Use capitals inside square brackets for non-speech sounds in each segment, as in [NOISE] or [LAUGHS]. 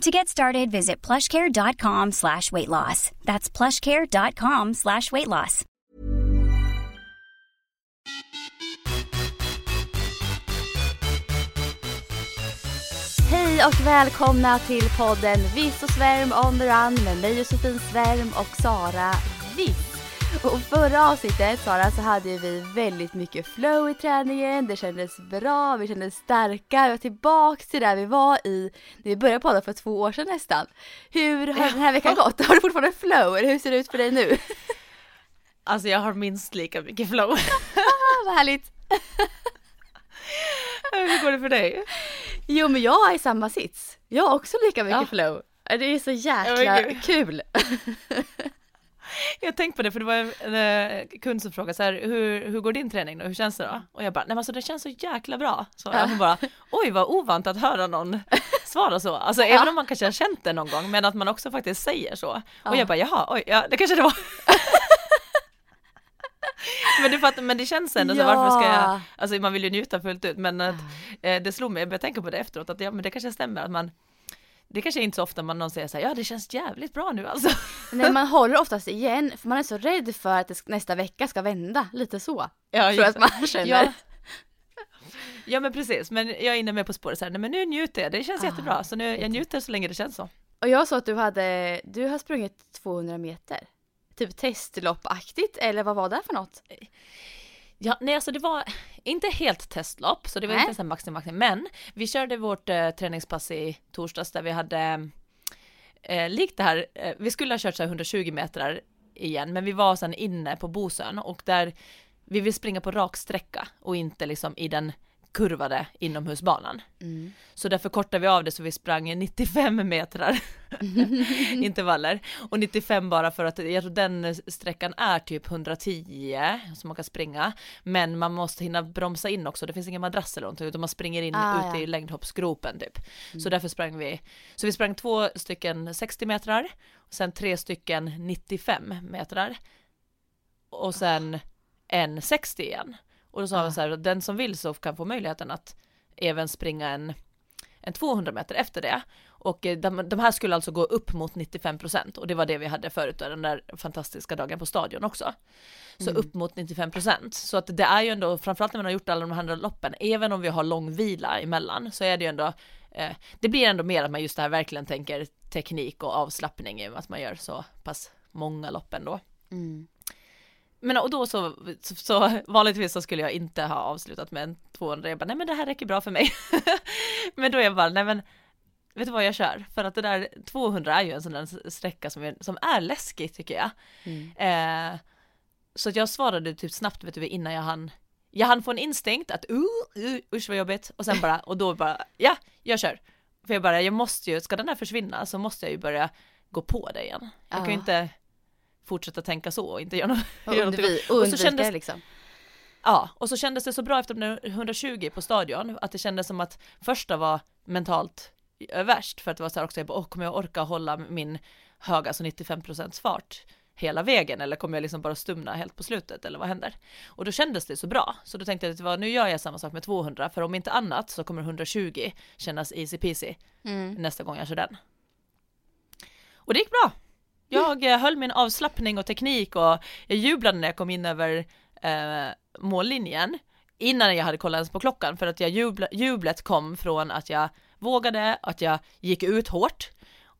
To get started, visit plushcare.com slash weight loss. That's plushcare.com slash weight loss. Hej och välkomna till podden Viss och Svärm on the run med mig Josefin Svärm och Sara Viss. Och förra avsnittet Sara så hade vi väldigt mycket flow i träningen, det kändes bra, vi kändes starka, vi var tillbaks till där vi var i, när vi började podda för två år sedan nästan. Hur har den här veckan gått? Har du fortfarande flow eller hur ser det ut för dig nu? Alltså jag har minst lika mycket flow. [LAUGHS] Vad härligt! [LAUGHS] Hur går det för dig? Jo men jag är i samma sits. Jag har också lika mycket Ja. flow. Det är så jäkla gud. kul. [LAUGHS] Jag tänkte på det för det var en eh, kund som frågade så här, hur, hur går din träning då, hur känns det då? Och jag bara, nej men alltså det känns så jäkla bra. Så Ja. hon bara, oj vad ovant att höra någon [LAUGHS] svara så. Alltså även om man kanske har känt det någon gång, men att man också faktiskt säger så. Ja. Och jag bara, jaha, oj, ja det kanske det var. [LAUGHS] men, det fattar, men det känns ändå så Ja. varför ska jag, alltså man vill ju njuta fullt ut, men att, eh, det slog mig, jag började tänka på det efteråt, att ja men det kanske stämmer att man det kanske är inte så ofta man någon säger så här, ja det känns jävligt bra nu alltså. [LAUGHS] Nej man håller oftast igen för man är så rädd för att det nästa vecka ska vända, lite så. Ja, Tror jag att man känner. Ja. ja men precis, men jag är inne med på spåret så här, nej men nu njuter jag, det känns Ah, jättebra, så nu, jag njuter så länge det känns så. Och jag såg att du hade, du har sprungit 200 meter. Typ testloppaktigt eller vad var det för något? Ja, nej alltså det var inte helt testlopp, så det var Nej. inte så maxi maxi, men vi körde vårt eh, träningspass i torsdags där vi hade eh, likt det här, eh, vi skulle ha kört så här 120 meter igen, men vi var sen inne på Bosön och där vi vill springa på rak sträcka och inte liksom i den kurvade inomhusbanan. Mm. Så därför kortade vi av det så vi sprang 95 metrar [LAUGHS] [LAUGHS] intervaller. Och 95 bara för att jag tror den sträckan är typ 110 som man kan springa. Men man måste hinna bromsa in också, det finns ingen madrass eller någonting utan man springer in Ah, ute ja. i längdhoppsgropen typ. Så därför sprang vi, så vi sprang två stycken 60 metrar, och sen tre stycken 95 metrar. Och sen en 60 igen. Och då sa vi så här, den som vill så kan få möjligheten att även springa en, en 200 meter efter det. Och eh, de, de här skulle alltså gå upp mot 95 procent och det var det vi hade förut den där fantastiska dagen på stadion också. Så Mm. upp mot 95 procent. Så att det är ju ändå, framförallt när man har gjort alla de här andra loppen, även om vi har lång vila emellan, så är det ju ändå, eh, det blir ändå mer att man just det här verkligen tänker teknik och avslappning i och med att man gör så pass många lopp ändå. Mm. Men och då så, så, så vanligtvis så skulle jag inte ha avslutat med en 200, jag bara nej men det här räcker bra för mig. [LAUGHS] men då är jag bara nej men vet du vad jag kör? För att det där 200 är ju en sån där sträcka som är, som är läskig tycker jag. Mm. Eh, så att jag svarade typ snabbt vet du innan jag hann jag hann få en instinkt att uh, uh, usch vad jobbigt och sen bara och då bara ja jag kör. För jag bara jag måste ju, ska den här försvinna så måste jag ju börja gå på det igen. Jag kan ju Ja. inte fortsätta tänka så och inte göra något. Och, göra någonting. undvi- och Och så kändes- liksom. Ja, och så kändes det så bra efter den 120 på stadion, att det kändes som att första var mentalt värst, för att det var så här också, jag bara, åh, kommer jag orka hålla min höga, alltså 95% fart hela vägen, eller kommer jag liksom bara stumna helt på slutet, eller vad händer? Och då kändes det så bra, så då tänkte jag att det var, nu gör jag samma sak med 200, för om inte annat så kommer 120 kännas easy peasy Mm. nästa gång jag kör den. Och det gick bra. Jag eh, höll min avslappning och teknik och jag jublade när jag kom in över eh, mållinjen innan jag hade kollat ens på klockan för att jag jubla, jublet kom från att jag vågade, att jag gick ut hårt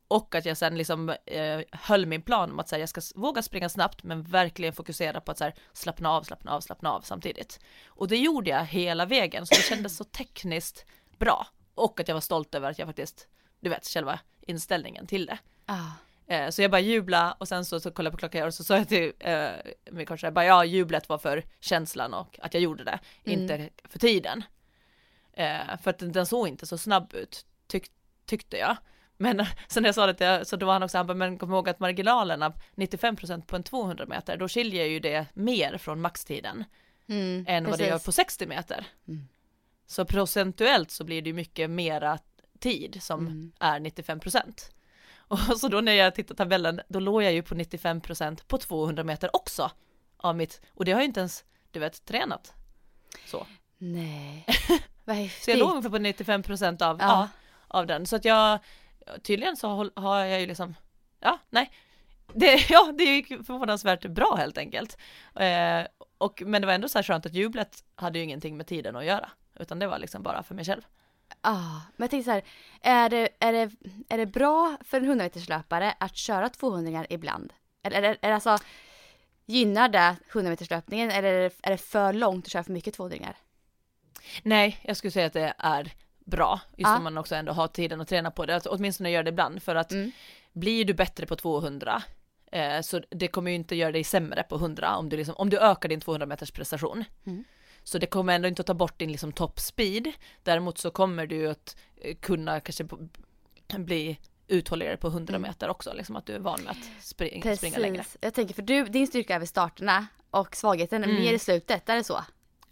och att jag sen liksom eh, höll min plan om att här, jag ska våga springa snabbt men verkligen fokusera på att så här, slappna av, slappna av, slappna av samtidigt. Och det gjorde jag hela vägen så det kändes så tekniskt bra och att jag var stolt över att jag faktiskt, du vet, själva inställningen till det. Ah. Eh, så jag bara jubla och sen så, så kollade jag på klockan och så sa jag till eh, min jag bara ja, jublet var för känslan och att jag gjorde det, Mm. inte för tiden. Eh, för att den, den såg inte så snabb ut, tyck, tyckte jag. Men [LAUGHS] sen när jag sa det till, så då var han också, han bara, men kom ihåg att marginalerna 95% på en 200 meter, då skiljer ju det mer från maxtiden Mm, än vad det gör precis. på 60 meter. Mm. Så procentuellt så blir det ju mycket mera tid som Mm. är 95%. Och [LAUGHS] så då när jag tittar tabellen, då låg jag ju på 95% på 200 meter också av mitt, och det har jag inte ens, du vet, tränat. Så, Nej, [LAUGHS] vad så häftigt. jag låg ungefär på 95% av, Ja. ja. av den. Så att jag, tydligen så har jag ju liksom, ja, nej, det, [LAUGHS] ja, det gick förvånansvärt bra helt enkelt. Eh, och, men det var ändå så här skönt att jublet hade ju ingenting med tiden att göra, utan det var liksom bara för mig själv. Ah, men jag tänker så här, är det, är, det, är det bra för en 100-meterslöpare att köra 200 ibland? Eller är det, är det alltså, gynnar det 100-meterslöpningen eller är det, är det för långt att köra för mycket 200 Nej, jag skulle säga att det är bra, just Ja. om man också ändå har tiden att träna på det, att åtminstone göra det ibland, för att Mm. blir du bättre på 200, eh, så det kommer ju inte göra dig sämre på 100 om du, liksom, om du ökar din 200 meters prestation. Mm. Så det kommer ändå inte att ta bort din liksom top speed, däremot så kommer du att eh, kunna kanske bli uthålligare på 100 Mm. meter också, liksom att du är van med att spring, springa längre. Precis. Jag tänker för du, din styrka är vid starterna och svagheten är Mm. mer i slutet, är det så?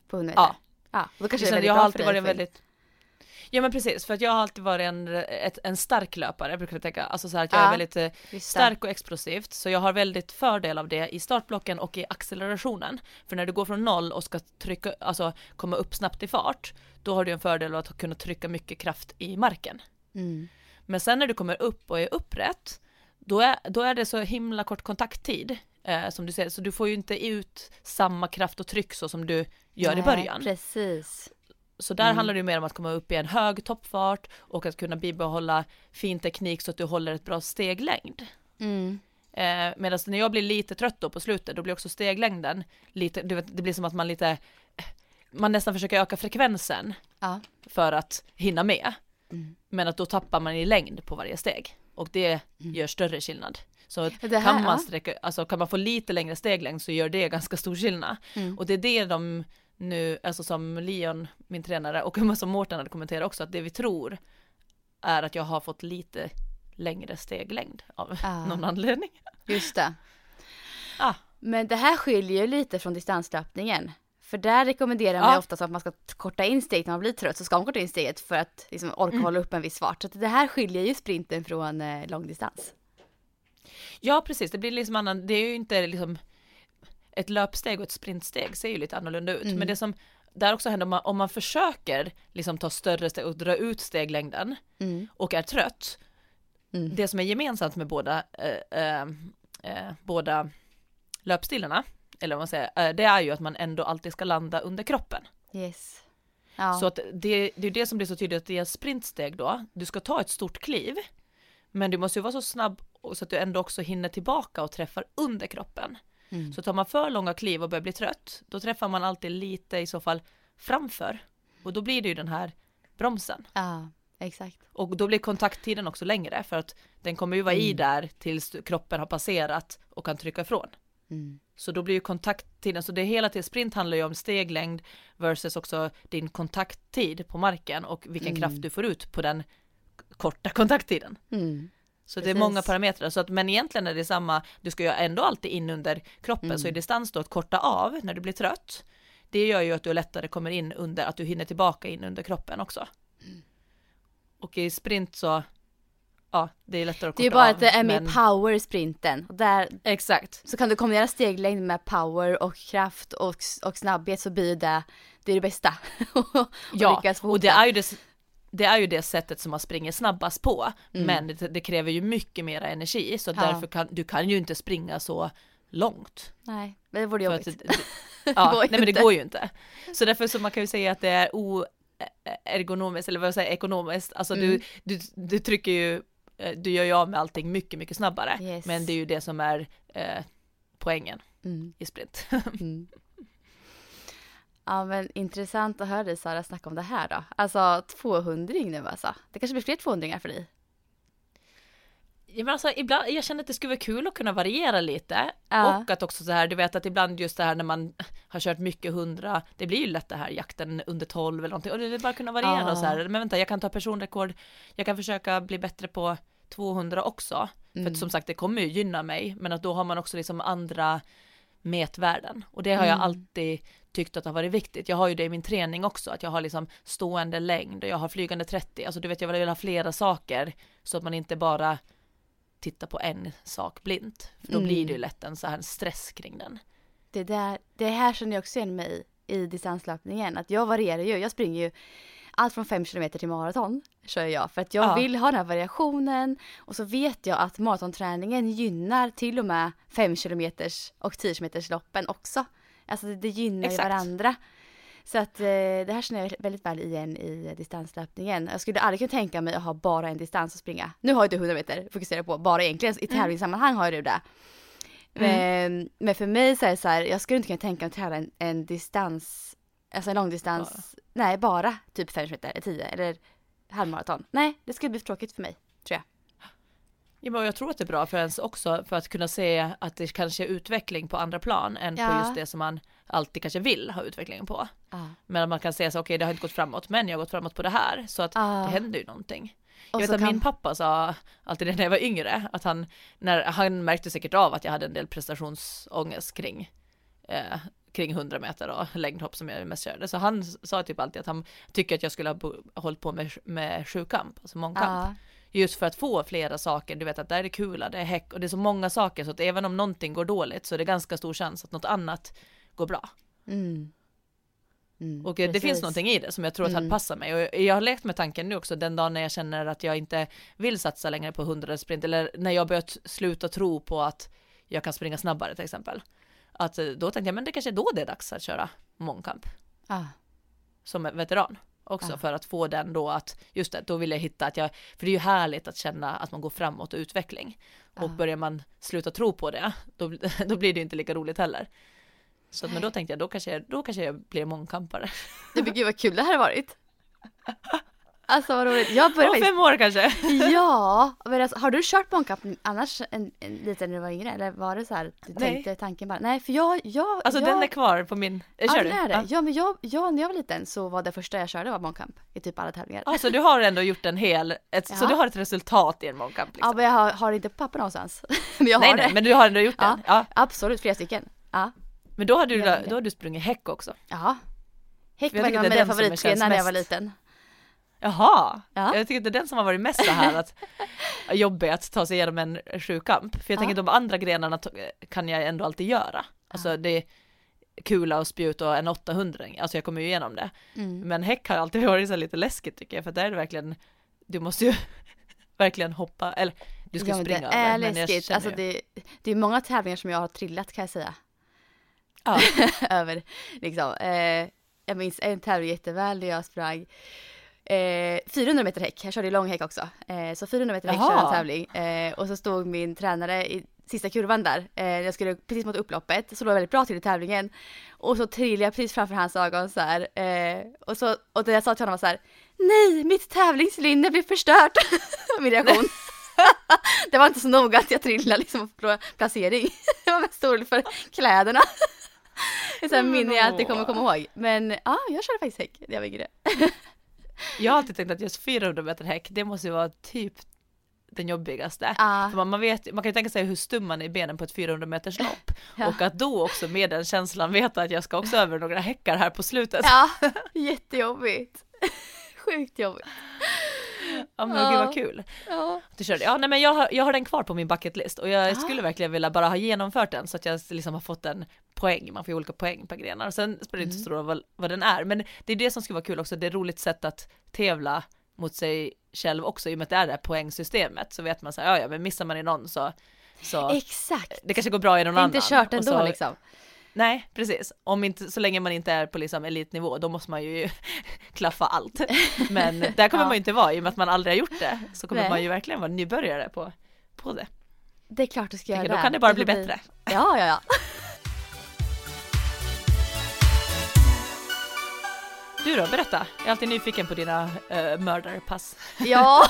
På 100 meter? Ja. Ja, då kanske det är väldigt jag har för alltid varit väldigt Ja men precis, för att jag har alltid varit en, ett, en stark löpare, jag brukar tänka, alltså så här att jag Ja, är väldigt eh, stark och explosivt, så jag har väldigt fördel av det i startblocken och i accelerationen. För när du går från noll och ska trycka, alltså komma upp snabbt i fart, då har du en fördel av att kunna trycka mycket kraft i marken. Mm. Men sen när du kommer upp och är upprätt, då är, då är det så himla kort kontakttid, eh, som du säger, så du får ju inte ut samma kraft och tryck så som du gör i Nej, början. Precis. Så där Mm. handlar det mer om att komma upp i en hög toppfart och att kunna bibehålla fin teknik så att du håller ett bra steglängd. Mm. Eh, Medan när jag blir lite trött då på slutet, då blir också steglängden lite, du vet, det blir som att man lite, man nästan försöker öka frekvensen Ja. för att hinna med. Mm. Men att då tappar man i längd på varje steg och det Mm. gör större skillnad. Så här, kan man sträcka, alltså kan man få lite längre steglängd så gör det ganska stor skillnad. Mm. Och det är det de nu, alltså som Leon, min tränare, och som Mårten hade kommenterat också, att det vi tror är att jag har fått lite längre steglängd av Ah. [LAUGHS] någon anledning. Just det. Ah. Men det här skiljer ju lite från distanslöpningen. För där rekommenderar man Ja. oftast att man ska korta in steget när man blir trött. Så ska man korta in steget för att liksom orka Mm. hålla upp en viss fart. Så det här skiljer ju sprinten från eh, långdistans. Ja, precis, det blir liksom annan, det är ju inte liksom ett löpsteg och ett sprintsteg ser ju lite annorlunda ut, Mm. men det som där också händer om man, om man försöker liksom ta större steg och dra ut steglängden Mm. och är trött, Mm. det som är gemensamt med båda, eh, eh, eh, båda löpstilarna, eller vad man säger, eh, det är ju att man ändå alltid ska landa under kroppen. Yes. Ja. Så att det, det är det som blir så tydligt att det är sprintsteg då, du ska ta ett stort kliv, men du måste ju vara så snabb så att du ändå också hinner tillbaka och träffar under kroppen. Mm. Så tar man för långa kliv och börjar bli trött, då träffar man alltid lite i så fall framför. Och då blir det ju den här bromsen. ja, exakt. Och då blir kontakttiden också längre för att den kommer ju vara i Mm. där tills kroppen har passerat och kan trycka ifrån. Mm. Så då blir ju kontakttiden, så det hela tiden, sprint handlar ju om steglängd versus också din kontakttid på marken och vilken Mm. kraft du får ut på den korta [LAUGHS] kontakttiden. Mm. Så det är Precis. många parametrar, så att, men egentligen är det samma, du ska ju ändå alltid in under kroppen, Mm. så i distans då att korta av när du blir trött, det gör ju att du lättare kommer in under, att du hinner tillbaka in under kroppen också. Mm. Och i sprint så, ja, det är lättare att Det är ju korta bara av, att det är mer men- power i sprinten. Och där Exakt, så kan du kombinera steglängd med power och kraft och, och snabbhet så blir det det, är det bästa. [LAUGHS] och ja, och det är ju det, det är ju det sättet som man springer snabbast på, Mm. men det, det kräver ju mycket mer energi, så Ja. därför kan, du kan ju inte springa så långt. Nej, men det vore jobbigt. att [LAUGHS] det, ja, nej men det går ju inte. Så därför så man kan ju säga att det är oergonomiskt, eller vad säger jag, ekonomiskt, alltså Mm. du, du, du trycker ju, eh, du gör ju av med allting mycket, mycket snabbare. Yes. Men det är ju det som är eh, poängen Mm. i sprint. [LAUGHS] Mm. Ja men intressant att höra dig Sara snacka om det här då. Alltså 200 nu alltså. Det kanske blir fler 200 för dig. Ja, men alltså, ibland, jag känner att det skulle vara kul att kunna variera lite Ja. och att också så här, du vet att ibland just det här när man [LAUGHS] har kört mycket hundra, det blir ju lätt det här jakten under 12 eller någonting och det är bara kunna variera Ja. och så här, men vänta jag kan ta personrekord, jag kan försöka bli bättre på 200 också. Mm. För att som sagt det kommer ju gynna mig men att då har man också liksom andra mätvärden och det har jag Mm. alltid tyckt att det har varit viktigt. Jag har ju det i min träning också att jag har liksom stående längd och jag har flygande 30. Alltså du vet jag vill ha flera saker så att man inte bara tittar på en sak blint. För då Mm. blir det ju lätt en så här stress kring den. Det, där, det här känner jag också igen mig i, i distanslöpningen. Att jag varierar ju. Jag springer ju allt från 5 km till maraton kör jag. För att jag Ja. vill ha den här variationen. Och så vet jag att maratonträningen gynnar till och med 5 km och 10 km loppen också. Alltså det, det gynnar ju Exakt. varandra. Så att eh, det här känner jag väldigt väl igen i distanslöpningen. Jag skulle aldrig kunna tänka mig att ha bara en distans att springa. Nu har ju du 100 meter fokusera på, bara egentligen. I tävlingssammanhang har ju du det. Men, men för mig så är det så här, jag skulle inte kunna tänka mig att tävla en, en distans, alltså en långdistans, nej bara typ 5 meter, 10 eller halvmaraton. Nej, det skulle bli för tråkigt för mig, tror jag. Ja, jag tror att det är bra för ens också för att kunna se att det kanske är utveckling på andra plan än på Ja. just det som man alltid kanske vill ha utveckling på. Ja. Men att man kan säga så, okej det har inte gått framåt, men jag har gått framåt på det här, så att Ja. det händer ju någonting. Och Jag vet att kan- min pappa sa alltid när jag var yngre, att han, när, han märkte säkert av att jag hade en del prestationsångest kring, eh, kring 100 meter och längdhopp som jag mest körde. Så han sa typ alltid att han tycker att jag skulle ha hållit på med, med sjukamp, alltså mångkamp. Ja. Just för att få flera saker, du vet att där är det kula, det är häck och det är så många saker så att även om någonting går dåligt så är det ganska stor chans att något annat går bra. Mm. Mm, Och det precis. finns någonting i det som jag tror att Mm. passar mig. Och jag har lekt med tanken nu också den dagen när jag känner att jag inte vill satsa längre på 100 sprint eller när jag börjat sluta tro på att jag kan springa snabbare till exempel. Att eh, då tänkte jag, men det kanske är då det är dags att köra mångkamp Ja. som veteran också Ja. för att få den då att just det, då vill jag hitta att jag, för det är ju härligt att känna att man går framåt och utveckling. Och Ja. börjar man sluta tro på det, då, [LAUGHS] då blir det inte lika roligt heller. Så att, men då tänkte jag, då kanske jag, då kanske jag blir mångkampare. Nej, men gud vad kul det här har varit. [LAUGHS] Alltså vad roligt. Jag började Om fem år kanske. Ja, [LAUGHS] men alltså, har du kört mångkamp annars en, en, lite när du var yngre? Eller var det så här, du Nej. tänkte tanken bara? Nej, för jag, jag, Alltså jag... den är kvar på min, eh, Ja, kör det du? är det. Ja. Ja, men jag, jag, när jag var liten så var det första jag körde var mångkamp i typ alla tävlingar. Ja, så du har ändå gjort en hel, ett, så Ja. du har ett resultat i en mångkamp Ja, liksom. men jag har, har inte på papper någonstans. [LAUGHS] men jag har nej, det. nej, men du har ändå gjort Ja. den. Ja. Absolut, flera stycken. Ja. Men då har du, vet då har du sprungit häck också. Ja. Häck var en av mina den favoritgrenar när jag var liten. Jaha, Ja. jag tycker att det är den som har varit mest så här att [LAUGHS] jobbig att ta sig igenom en sjukamp. För jag Ja. tänker de andra grenarna kan jag ändå alltid göra. Alltså det är kula och spjut och en 800 alltså jag kommer ju igenom det. Mm. Men häck har alltid [LAUGHS] varit så lite läskigt tycker jag, för där är det verkligen, du måste ju [LAUGHS] verkligen hoppa, eller du ska Ja, springa det är över. läskigt. Alltså det, det är många tävlingar som jag har trillat kan jag säga. Ja. Över liksom. Eh, jag minns en tävling jätteväl där jag sprang eh, 400 meter häck. Jag körde ju lång häck också. Eh, så 400 meter häck körde jag en tävling. Eh, och så stod min tränare i sista kurvan där. Eh, jag skulle precis mot upploppet. Så låg jag väldigt bra till i tävlingen. Och så trillade jag precis framför hans ögon så här. Eh, och, så, och det jag sa till honom var så här. Nej, mitt tävlingslinne blir förstört. [LAUGHS] min reaktion. [LAUGHS] det var inte så noga att jag trillade liksom på placering. [LAUGHS] det var mest roligt för kläderna. Här minne jag alltid kommer komma ihåg. Men ja, jag körde faktiskt häck när jag var yngre. Jag har alltid tänkt att just 400 meter häck, det måste ju vara typ den jobbigaste. För man, man, vet, man kan ju tänka sig hur stum man är i benen på ett 400 meters lopp. [LAUGHS] Ja. Och att då också med den känslan veta att jag ska också över några häckar här på slutet. Ja, [LAUGHS] jättejobbigt. Sjukt jobbigt. [LAUGHS] Ja men Ja. gud vad kul. Ja. Du körde. Ja nej men jag har, jag har den kvar på min bucket list och jag Ah. skulle verkligen vilja bara ha genomfört den så att jag liksom har fått en poäng. Man får ju olika poäng per grenar. Och sen spelar det inte så Mm. stor roll vad, vad den är. Men det är det som skulle vara kul också. Det är ett roligt sätt att tävla mot sig själv också i och med att det är det här poängsystemet. Så vet man så här, ja ja men missar man i någon så, så Exakt. det kanske går bra i någon Det är annan. inte kört Och ändå så, liksom. Nej precis. Om inte, så länge man inte är på liksom elitnivå då måste man ju [LAUGHS] klaffa allt. Men [LAUGHS] där kommer Ja. man ju inte vara i och med att man aldrig har gjort det. Så kommer Nej. man ju verkligen vara nybörjare på, på det. Det är klart du ska göra det. då kan det bara bli bättre. Ja, ja, ja. Du då, berätta. Jag är alltid nyfiken på dina uh, mördarpass. Ja,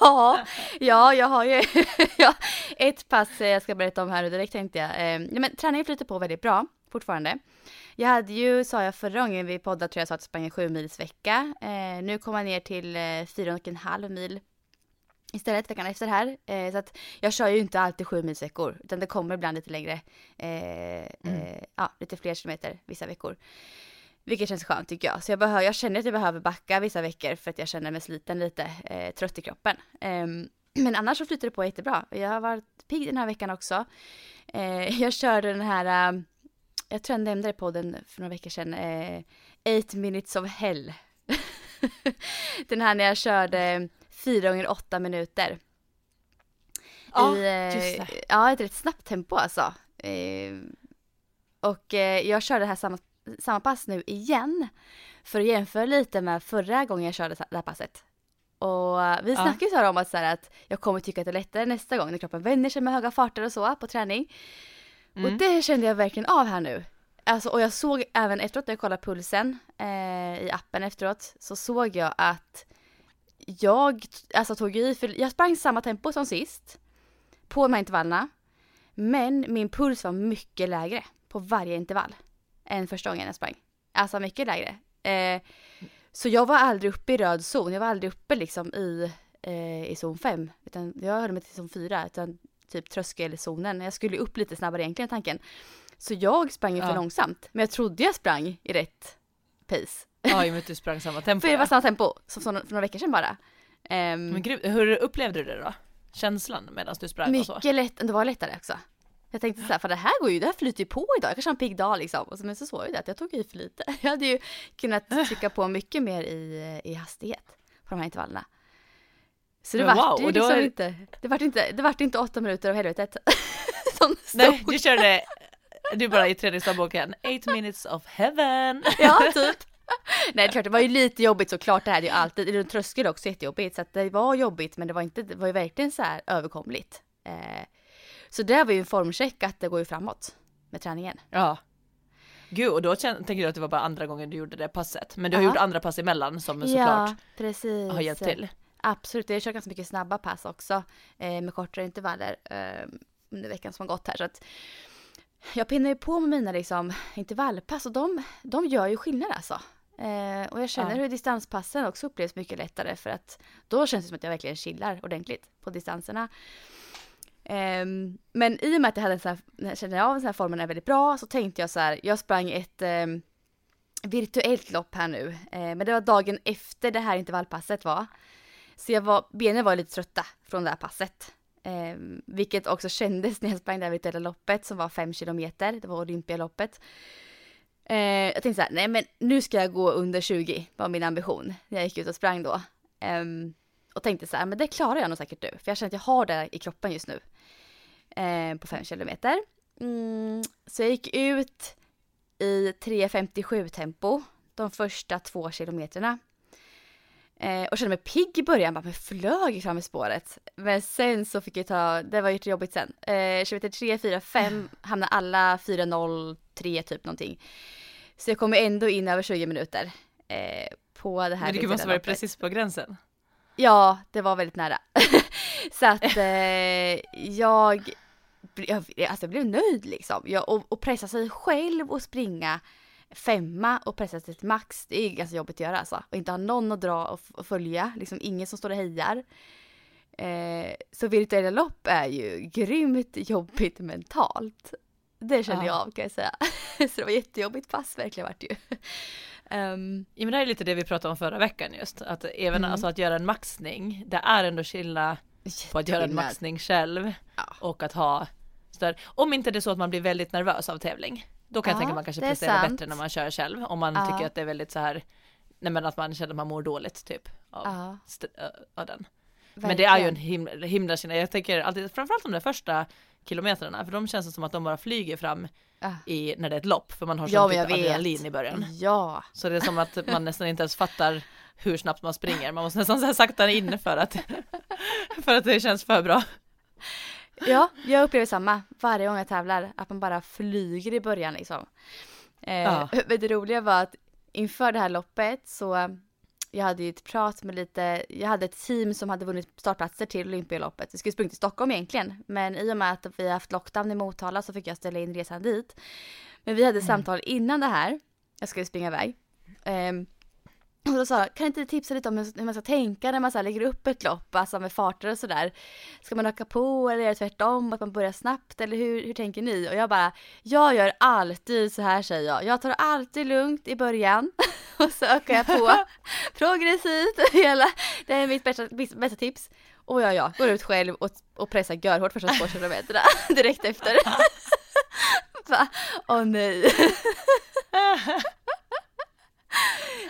[LAUGHS] ja, jag har ju ja, ett pass jag ska berätta om här nu direkt tänkte jag. Eh, men träningen flyter på väldigt bra fortfarande. Jag hade ju, sa jag förra gången vi poddade, tror jag sa att jag sprang en sju mils vecka. Eh, nu kommer jag ner till eh, fyra och en halv mil istället veckan efter här. Eh, så att jag kör ju inte alltid sju milsveckor utan det kommer ibland lite längre. Eh, eh, ja, lite fler kilometer vissa veckor. Vilket känns skönt tycker jag. Så jag, behöver, jag känner att jag behöver backa vissa veckor för att jag känner mig sliten lite, eh, trött i kroppen. Ehm, men annars så flyter det på jättebra. Jag har varit pigg den här veckan också. [LAUGHS] Jag körde den här, jag tror jag nämnde det på den för några veckor sedan, äh, Eight minutes of hell. [LAUGHS] den här när jag körde fyra gånger åtta minuter. Ja, I, äh, just det. Ja, ett rätt snabbt tempo alltså. och jag körde det här samma, samma pass nu igen. För att jämföra lite med förra gången jag körde det här passet. Och vi Ja. snackade ju så här om att, så här, att jag kommer tycka att det är lättare nästa gång när kroppen vänjer sig med höga farter och så på träning. Och Mm. det kände jag verkligen av här nu. Alltså, och jag såg även efteråt när jag kollade pulsen eh, i appen efteråt så såg jag att jag alltså, tog i, för jag sprang samma tempo som sist på de här intervallerna. Men min puls var mycket lägre på varje intervall än första gången jag sprang. Alltså mycket lägre. Eh, så jag var aldrig uppe i röd zon. Jag var aldrig uppe liksom i, eh, i zon 5. Utan jag höll mig till zon 4. Utan typ tröskelzonen. Jag skulle upp lite snabbare egentligen tanken. Så jag sprang ju för Ja. långsamt. Men jag trodde jag sprang i rätt pace. Ja, i och med att du [LAUGHS] sprang samma tempo. För det var samma tempo som för några veckor sedan bara. Ehm, Men hur upplevde du det då? Känslan medan du sprang och så? mycket lätt, det var lättare också. Jag tänkte så här, för det här går ju, det här flyter ju på idag. Jag kanske har en pigg dag liksom. Och så, men så såg jag ju det att jag tog i för lite. [LAUGHS] Jag hade ju kunnat trycka på mycket mer i, i hastighet på de här intervallerna. Så det Men vart wow, ju liksom är- inte, det vart inte, det vart inte åtta minuter av helvetet. [LAUGHS] Det Nej, du körde, du bara i träningsdagboken, 8 minutes of heaven. [LAUGHS] Ja, [LAUGHS] typ. Nej, det klart, det var ju lite jobbigt såklart. Det här är ju alltid, tröskel är också jättejobbigt. Så att det var jobbigt, men det var inte, det var ju verkligen så här överkomligt. Eh, så det var ju en formcheck att det går ju framåt med träningen. Ja. Gud, och då tänker du att det var bara andra gången du gjorde det passet. Men du har Ja. gjort andra pass emellan som såklart precis. har hjälpt till. Absolut, jag kört ganska mycket snabba pass också eh, med kortare intervaller eh, under veckan som har gått här. Så att jag pinnar ju på med mina liksom, intervallpass och de, de gör ju skillnad alltså. Eh, och jag känner Ja. hur distanspassen också upplevs mycket lättare för att då känns det som att jag verkligen chillar ordentligt på distanserna. Ehm, men i och med att jag hade en sån här, jag kände av den här formen är väldigt bra så tänkte jag så här, jag sprang ett ehm, virtuellt lopp här nu. Eh, men det var dagen efter det här intervallpasset var. Så jag var, benen var lite trötta från det här passet. Eh, vilket också kändes när jag sprang det här virtuella loppet som var fem kilometer. Det var Olympialoppet. Eh, jag tänkte så här, nej men nu ska jag gå under 20 var min ambition när jag gick ut och sprang då. Eh, och tänkte så här, men det klarar jag nog säkert nu. För jag känner att jag har det i kroppen just nu. Eh, på fem kilometer. Mm, så jag gick ut i 3.57 tempo de första två kilometerna. Eh, och kände mig pigg i början, bara men flög fram i spåret. Men sen så fick jag ta, det var ju jobbigt sen. Eh, kilometer 3, 4, 5 hamnade alla 4, 0, 3 typ någonting. Så jag kom ändå in över 20 minuter eh, på det här Men det måste vara loppet. precis på gränsen. Ja, det var väldigt nära. [LAUGHS] så att eh, jag, jag, alltså jag blev nöjd liksom. Jag, och, och pressa sig själv och springa femma och pressa sig till max, det är ganska jobbigt att göra alltså. Och inte ha någon att dra och, och följa, liksom ingen som står och hejar. Eh, så virtuella lopp är ju grymt jobbigt mentalt. Det kände Ja. jag av kan jag säga. [LAUGHS] så det var jättejobbigt pass verkligen vart det ju. Ehm, Ja, men det här är lite det vi pratade om förra veckan just. Att även Mm. alltså att göra en maxning, det är ändå skillnad på att göra en maxning själv Ja. och att ha större. Om inte det är så att man blir väldigt nervös av tävling. Då kan jag Ja, tänka att man kanske presterar sant. bättre när man kör själv. Om man Ja. tycker att det är väldigt så här, nej men att man känner att man mår dåligt typ. Av, Ja, av den. Men det är ju en verkligen. himla, himla skillnad. Jag tänker alltid, framförallt de där första kilometrarna, för de känns som att de bara flyger fram i, när det är ett lopp, för man har sån jag typ adrenalin i början. Ja, Så det är som att man nästan inte ens fattar hur snabbt man springer, man måste nästan så här sakta in för att, [LAUGHS] för att det känns för bra. Ja, jag upplever samma varje gång jag tävlar, att man bara flyger i början liksom. Eh, Ja. [LAUGHS] Men det roliga var att inför det här loppet så jag hade ju ett prat med lite, jag hade ett team som hade vunnit startplatser till Olympialoppet. Vi skulle sprungit till Stockholm egentligen, men i och med att vi haft lockdown i Motala så fick jag ställa in resan dit. Men vi hade samtal innan det här, jag skulle springa iväg. Ehm, Och då sa jag, kan inte du tipsa lite om hur man ska tänka när man så lägger upp ett lopp, alltså med farter och sådär. Ska man öka på eller är det tvärtom, att man börjar snabbt eller hur, hur tänker ni? Och jag bara, jag gör alltid så här säger jag. Jag tar alltid lugnt i början [LAUGHS] och så ökar jag på [LAUGHS] progressivt. [LAUGHS] Hela, det är mitt bästa, bästa tips. Och ja, ja, går ut själv och, och pressar görhårt första två kilometerna direkt efter. Åh nej.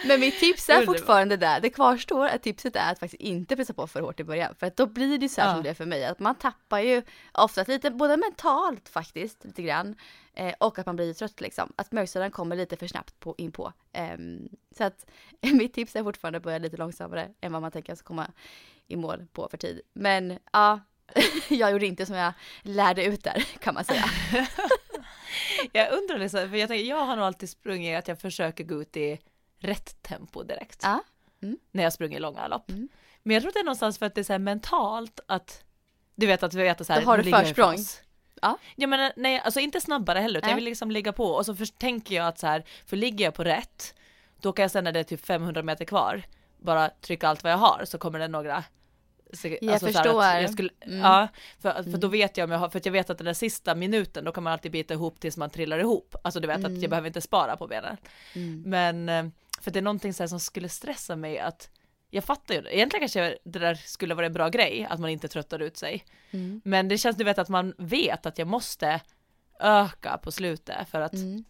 Men mitt tips är fortfarande där, det kvarstår att tipset är att faktiskt inte pressa på för hårt i början. För att då blir det så här ja. som det är för mig, att man tappar ju oftast lite, både mentalt faktiskt, lite grann. Eh, och att man blir trött liksom. Att mörksidan kommer lite för snabbt på, in på. Eh, så att [LAUGHS] mitt tips är fortfarande att börja lite långsammare än vad man tänker ska komma i mål på för tid. Men ja, [LAUGHS] jag gjorde inte som jag lärde ut där kan man säga. [LAUGHS] jag undrar liksom, för jag, tänker, jag har nog alltid sprungit att jag försöker gå ut i rätt tempo direkt. Ja. Mm. När jag springer långa lopp. Mm. Men jag tror det är någonstans för att det är så här mentalt att du vet att vi vet att så här. Då har du försprång. Ja. ja men nej, alltså inte snabbare heller utan jag vill liksom ligga på och så för, tänker jag att så här, för ligger jag på rätt, då kan jag sen när det är typ 500 meter kvar, bara trycka allt vad jag har så kommer det några så, jag alltså förstår. Jag skulle, mm. Ja, för, för då mm. vet jag om jag har, för att jag vet att den där sista minuten då kan man alltid bita ihop tills man trillar ihop. Alltså du vet mm. att jag behöver inte spara på benen. Mm. Men eh, för det är någonting så som skulle stressa mig att jag fattar ju, egentligen kanske det där skulle vara en bra grej, att man inte tröttar ut sig. Mm. Men det känns, du vet att man vet att jag måste öka på slutet för att mm.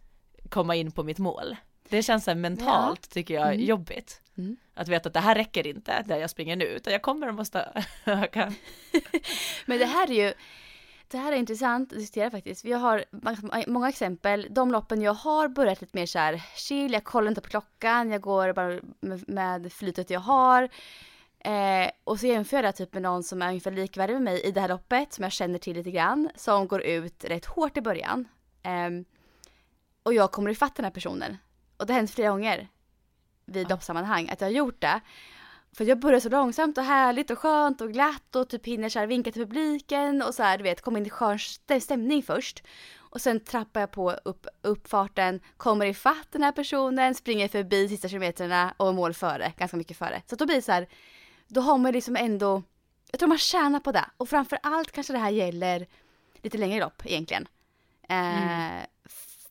komma in på mitt mål. Det känns så mentalt ja. tycker jag mm. jobbigt. Mm. Att veta att det här räcker inte där jag springer nu, utan jag kommer att måste [LAUGHS] öka. [LAUGHS] Men det här är ju, det här är intressant att diskutera faktiskt. Vi har många exempel. De loppen jag har börjat lite mer så här chill, jag kollar inte på klockan, jag går bara med flytet jag har. Eh, och så jämför jag det typ med någon som är ungefär likvärdig med mig i det här loppet, som jag känner till lite grann, som går ut rätt hårt i början. Eh, och jag kommer ifatt den här personen. Och det har hänt flera gånger vid ja. loppsammanhang att jag har gjort det. För jag börjar så långsamt och härligt och skönt och glatt och typ hinner så vinka till publiken och så här du vet komma in i skön stämning först. Och sen trappar jag på upp, upp farten, kommer ifatt den här personen, springer förbi sista kilometrarna och mål före, ganska mycket före. Så då blir det så här, då har man liksom ändå, jag tror man tjänar på det. Och framför allt kanske det här gäller lite längre lopp egentligen. Eh, mm.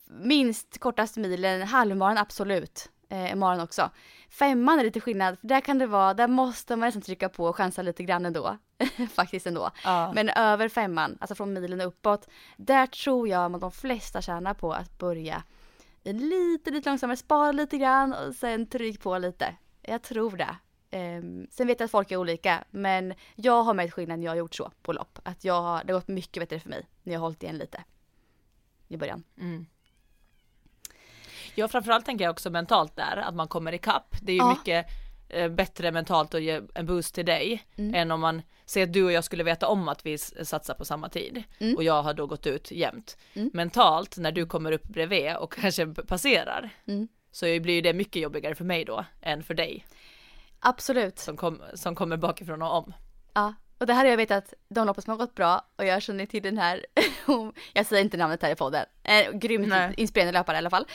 minst kortaste milen, halvmaran absolut eh, Maran också. Femman är lite skillnad, för där kan det vara, där måste man nästan trycka på och chansa lite grann ändå. [LAUGHS] Faktiskt ändå. Ja. Men över femman, alltså från milen uppåt, där tror jag att de flesta tjänar på att börja lite, lite långsammare, spara lite grann och sen tryck på lite. Jag tror det. Um, sen vet jag att folk är olika, men jag har märkt skillnad när jag har gjort så på lopp. Att jag har, det har gått mycket bättre för mig när jag har hållit igen lite i början. Mm. Ja framförallt tänker jag också mentalt där, att man kommer ikapp. Det är ju ja. mycket eh, bättre mentalt att ge en boost till dig mm. än om man säger att du och jag skulle veta om att vi satsar på samma tid mm. och jag har då gått ut jämt. Mm. Mentalt när du kommer upp bredvid och [LAUGHS] kanske passerar mm. så blir det mycket jobbigare för mig då än för dig. Absolut. Som, kom, som kommer bakifrån och om. Ja, och det här har jag vetat de loppen som har gått bra och jag känner till den här, [LAUGHS] jag säger inte namnet här i podden, eh, grymt Nej. inspirerande löpare i alla fall.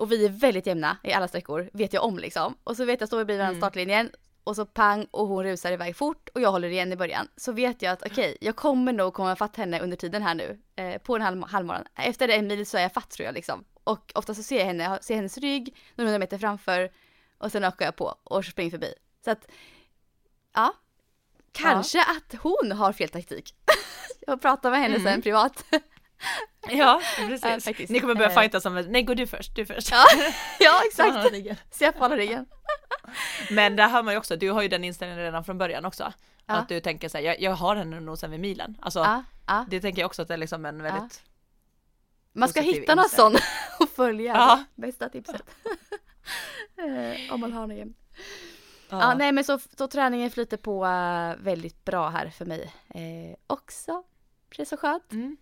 Och vi är väldigt jämna i alla sträckor, vet jag om liksom. Och så vet jag, står vi bredvid mm. startlinjen och så pang och hon rusar iväg fort och jag håller igen i början. Så vet jag att okej, okay, jag kommer nog komma fatt henne under tiden här nu eh, på en halv, halvmaran. Efter en mil så är jag fatt tror jag liksom. Och ofta så ser jag henne, ser hennes rygg några hundra meter framför och sen ökar jag på och springer förbi. Så att ja, kanske ja. att hon har fel taktik. [LAUGHS] jag pratar med henne mm. sen privat. [LAUGHS] [LAUGHS] Ja, precis. Ja, Ni kommer börja eh. fighta som, nej gå du först, du först. Ja, [LAUGHS] ja exakt. Så jag håller ryggen. [LAUGHS] Men där hör man ju också, du har ju den inställningen redan från början också. Ja. Att du tänker såhär, jag, jag har henne nog sen vid milen. Alltså, ja, ja. det tänker jag också att det är liksom en väldigt Man ska hitta någon sån och följa. Ja. Bästa tipset. Eh, om man har någon Ja. nej men så, så träningen flyter på uh, väldigt bra här för mig eh, också. Det är så skönt. Mm.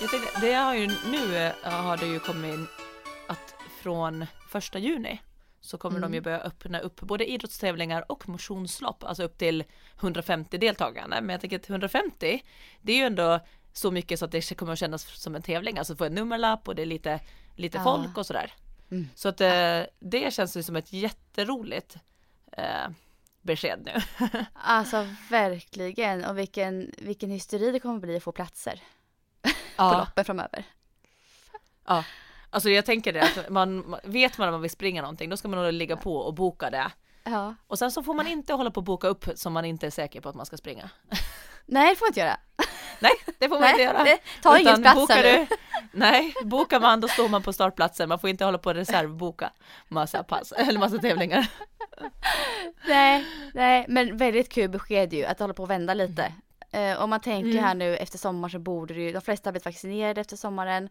Jag tänkte, det har ju, nu eh, har det ju kommit att från första juni så kommer mm. de ju börja öppna upp både idrottstävlingar och motionslopp, alltså upp till 150 deltagande. Men jag tänker att 150, det är ju ändå så mycket så att det kommer att kännas som en tävling, alltså få en nummerlapp och det är lite, lite Ja. folk och sådär. Mm. Så att eh, det känns ju som ett jätteroligt eh, besked nu. [LAUGHS] Alltså verkligen. Och vilken, vilken hysteri det kommer bli att få platser på Ja, loppen framöver. ja. Alltså jag tänker det att man, vet man att man vill springa någonting då ska man nog ligga på och boka det. Ja. Och sen så får man inte hålla på och boka upp som man inte är säker på att man ska springa. Nej, det får man inte göra. Nej, det får man Nej, inte göra. det- ta ingen plats du, Nej, bokar man då står man på startplatsen. Man får inte hålla på och reservboka massa pass eller massa tävlingar. Nej, nej, men väldigt kul besked ju att hålla på och vända lite. Eh, om man tänker Mm. här nu efter sommar så borde det ju, de flesta har blivit vaccinerade efter sommaren.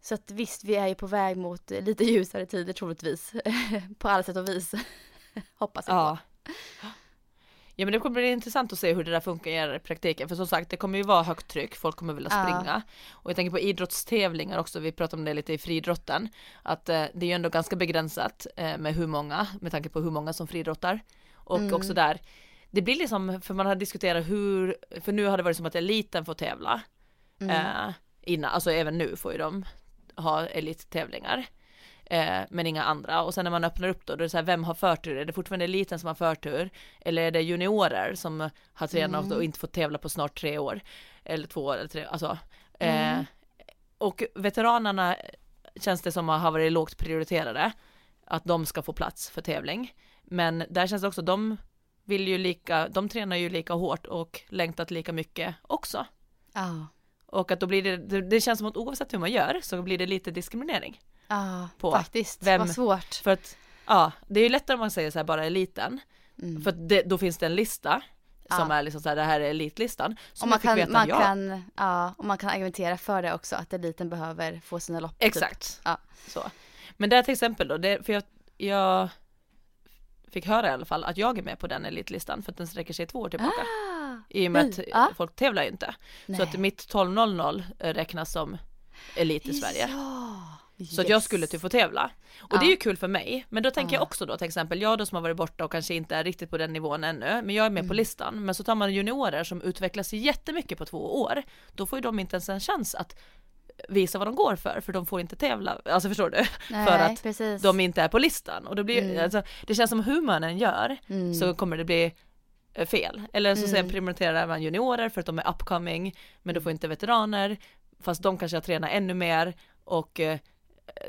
Så att visst, vi är ju på väg mot lite ljusare tider troligtvis. [LAUGHS] på alla sätt och vis. [LAUGHS] Hoppas jag Ja. Ja men det kommer bli intressant att se hur det där funkar i praktiken för som sagt det kommer ju vara högt tryck, folk kommer vilja Ja. springa och jag tänker på idrottstävlingar också, vi pratade om det lite i friidrotten att eh, det är ju ändå ganska begränsat eh, med hur många, med tanke på hur många som friidrottar och Mm. också där det blir liksom, för man har diskuterat hur, för nu har det varit som att eliten får tävla Mm. eh, innan, alltså även nu får ju de ha elittävlingar eh, men inga andra och sen när man öppnar upp då, då är det så här, vem har förtur? Är det fortfarande eliten som har förtur? Eller är det juniorer som har tränat Mm. och inte fått tävla på snart tre år? Eller två år eller tre, alltså. Eh, Mm. och veteranerna känns det som har varit lågt prioriterade, att de ska få plats för tävling. Men där känns det också, de vill ju lika, de tränar ju lika hårt och längtat lika mycket också. Ja, Och att då blir det, det, det känns som att oavsett hur man gör så blir det lite diskriminering. ja, På faktiskt. vem- Vad svårt. För att, ja, det är ju lättare om man säger så här bara eliten. Mm. För att det, då finns det en lista som Ja. är liksom så här, det här är elitlistan. Som Och man kan, veta, man, ja. kan, ja, och man kan argumentera för det också, att eliten behöver få sina lopp. typ. Exakt. Ja. Så. Men där till exempel då, det, för jag, jag fick höra i alla fall att jag är med på den elitlistan för att den sträcker sig två år tillbaka. Ah, I och med att ja. folk tävlar ju inte. Så att nej. mitt 12.00 räknas som elit i Sverige. Ja, Så att jag yes. skulle typ få tävla. Och Ja. det är ju kul för mig. Men då tänker Ja. jag också då till exempel, jag då som har varit borta och kanske inte är riktigt på den nivån ännu, men jag är med Mm. på listan. Men så tar man juniorer som utvecklas jättemycket på två år, då får ju de inte ens en chans att visa vad de går för, för de får inte tävla, alltså förstår du? [LAUGHS] Nej, för att precis. De inte är på listan. Och då blir, Mm. alltså, det känns som hur man än gör Mm. så kommer det bli eh, fel. Eller så sen Mm. prioriterar man juniorer för att de är upcoming, men då får inte veteraner, fast de kanske har tränat ännu mer och eh,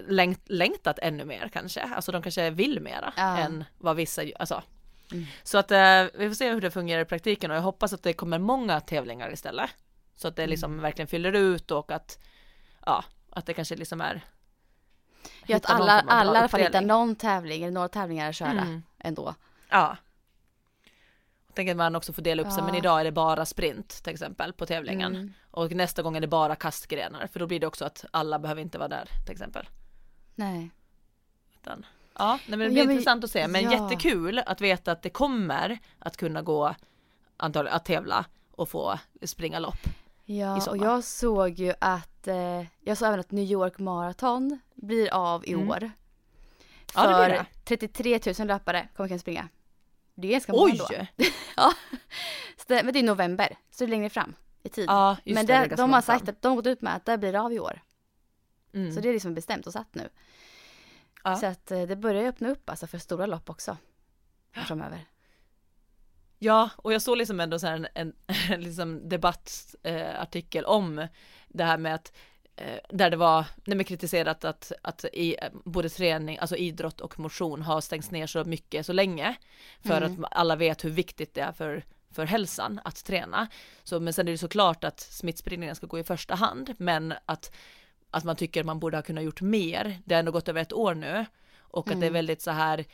längt, längtat ännu mer kanske. Alltså de kanske vill mera Ja. än vad vissa, alltså. Mm. Så att eh, vi får se hur det fungerar i praktiken och jag hoppas att det kommer många tävlingar istället. Så att det liksom Mm. verkligen fyller ut och att, ja, att det kanske liksom är Ja, att alla, alla i alla fall hittar någon tävling eller några tävlingar att köra Mm. ändå. Ja. Jag tänker att man också får dela upp sig, Ja. men idag är det bara sprint till exempel på tävlingen. Mm. Och nästa gång är det bara kastgrenar, för då blir det också att alla behöver inte vara där till exempel. Nej. Utan, ja, nej, men det Ja, blir men- intressant att se, men ja. jättekul att veta att det kommer att kunna gå antagligen att tävla och få springa lopp. Ja, och jag såg ju att, eh, jag såg även att New York Marathon blir av i Mm. år. Ja, det För blir det. 33 000 löpare kommer kunna springa. Det är ganska många Oj! då. [LAUGHS] ja. Det, men det är november, så det är längre fram i tid. Ja, men det, det, de har sagt fram. att de har gått ut med att det blir av i år. Mm. Så det är liksom bestämt och satt nu. Ja. Så att eh, det börjar ju öppna upp alltså för stora lopp också. Framöver. Ja, och jag såg liksom ändå så här en, en, [LAUGHS] en liksom debattartikel eh, om det här med att eh, där det var, nej men kritiserat att, att i, både träning, alltså idrott och motion har stängts ner så mycket så länge för Mm. att alla vet hur viktigt det är för för hälsan att träna. Så, men sen är det såklart att smittspridningen ska gå i första hand, men att, att man tycker man borde ha kunnat gjort mer. Det har ändå gått över ett år nu och att det är Mm. väldigt så här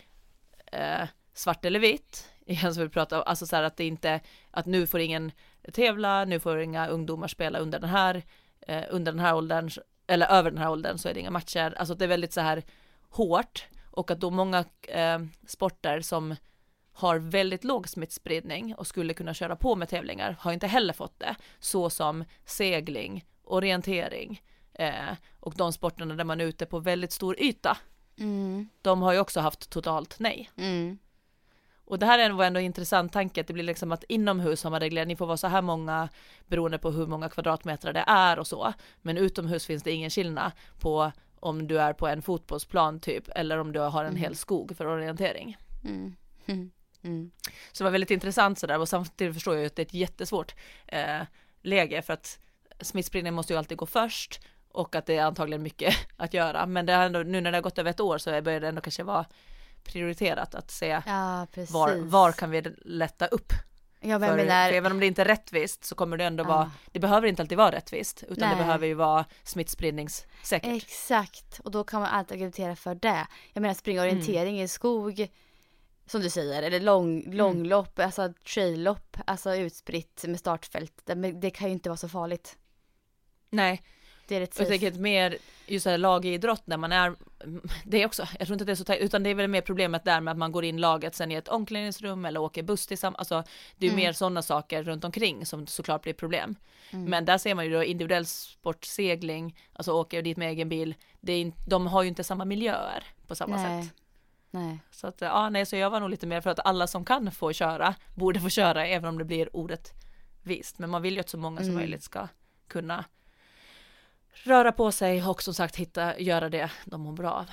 eh, svart eller vitt. [LAUGHS] Igen som vi pratar om, alltså så här att det inte, att nu får ingen tävla, nu får inga ungdomar spela under den här, eh, under den här åldern, eller över den här åldern så är det inga matcher. Alltså det är väldigt så här hårt och att då många eh, sporter som har väldigt låg smittspridning och skulle kunna köra på med tävlingar har inte heller fått det, så som segling, orientering eh, och de sporterna där man är ute på väldigt stor yta. Mm. De har ju också haft totalt nej. Mm. Och det här är ändå en intressant tanke, att det blir liksom att inomhus har man reglerat, ni får vara så här många beroende på hur många kvadratmeter det är och så. Men utomhus finns det ingen skillnad på om du är på en fotbollsplan typ, eller om du har en Mm. hel skog för orientering. Mm. Mm. Mm. Så det var väldigt intressant sådär och samtidigt förstår jag ju att det är ett jättesvårt eh, läge för att smittspridning måste ju alltid gå först och att det är antagligen mycket [LAUGHS] att göra. Men det har ändå, nu när det har gått över ett år så börjar det ändå kanske vara prioriterat att se Ja, var, var kan vi lätta upp? Ja, För, menar, för även om det inte är rättvist så kommer det ändå Ja. vara, det behöver inte alltid vara rättvist utan det Nej. behöver ju vara smittspridningssäkert. Exakt, och då kan man alltid argumentera för det. Jag menar springa Mm. orientering i skog, som du säger, eller lång, Mm. långlopp, alltså traillopp, alltså utspritt med startfält. Det, det kan ju inte vara så farligt. Nej, Det är rätt Och att mer just här lagidrott när man är, det är också, jag tror inte att det är så tajt, utan det är väl mer problemet där med att man går in laget sen i ett omklädningsrum eller åker buss tillsammans, alltså det är Mm. mer sådana saker runt omkring som såklart blir problem. Mm. Men där ser man ju då individuell sportsegling, alltså åker dit med egen bil, det är, de har ju inte samma miljöer på samma Nej. sätt. Nej. Så att ja, nej, så jag var nog lite mer för att alla som kan få köra borde få köra även om det blir orättvist. Men man vill ju att så många som Mm. möjligt ska kunna röra på sig och som sagt hitta, göra det de mår bra av.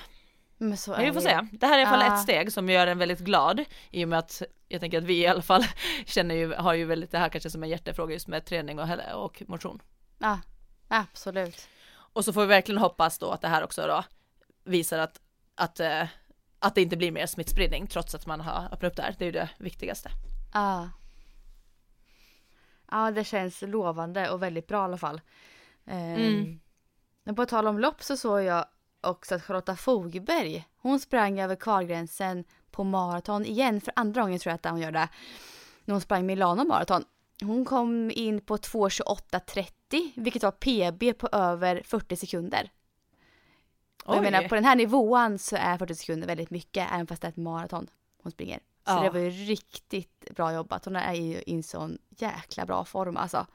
Men Men vi får det se. Det här är i alla fall Ja. ett steg som gör en väldigt glad i och med att jag tänker att vi i alla fall [LAUGHS] känner ju, har ju väldigt det här kanske som en hjärtefråga just med träning och, och motion. Ja, absolut. Och så får vi verkligen hoppas då att det här också då visar att, att, eh, att det inte blir mer smittspridning trots att man har öppnat upp där. Det är ju det viktigaste. Ja. Ja, det känns lovande och väldigt bra i alla fall. Mm. Men på tal om lopp så såg jag också att Charlotta Fogberg, hon sprang över kvalgränsen på maraton igen för andra gången tror jag att hon gör det. När hon sprang Milano maraton. Hon kom in på 2.28.30 vilket var PB på över 40 sekunder. Och jag menar på den här nivån så är 40 sekunder väldigt mycket även fast det är ett maraton hon springer. Så Ja. det var ju riktigt bra jobbat. Hon är ju i en sån jäkla bra form alltså.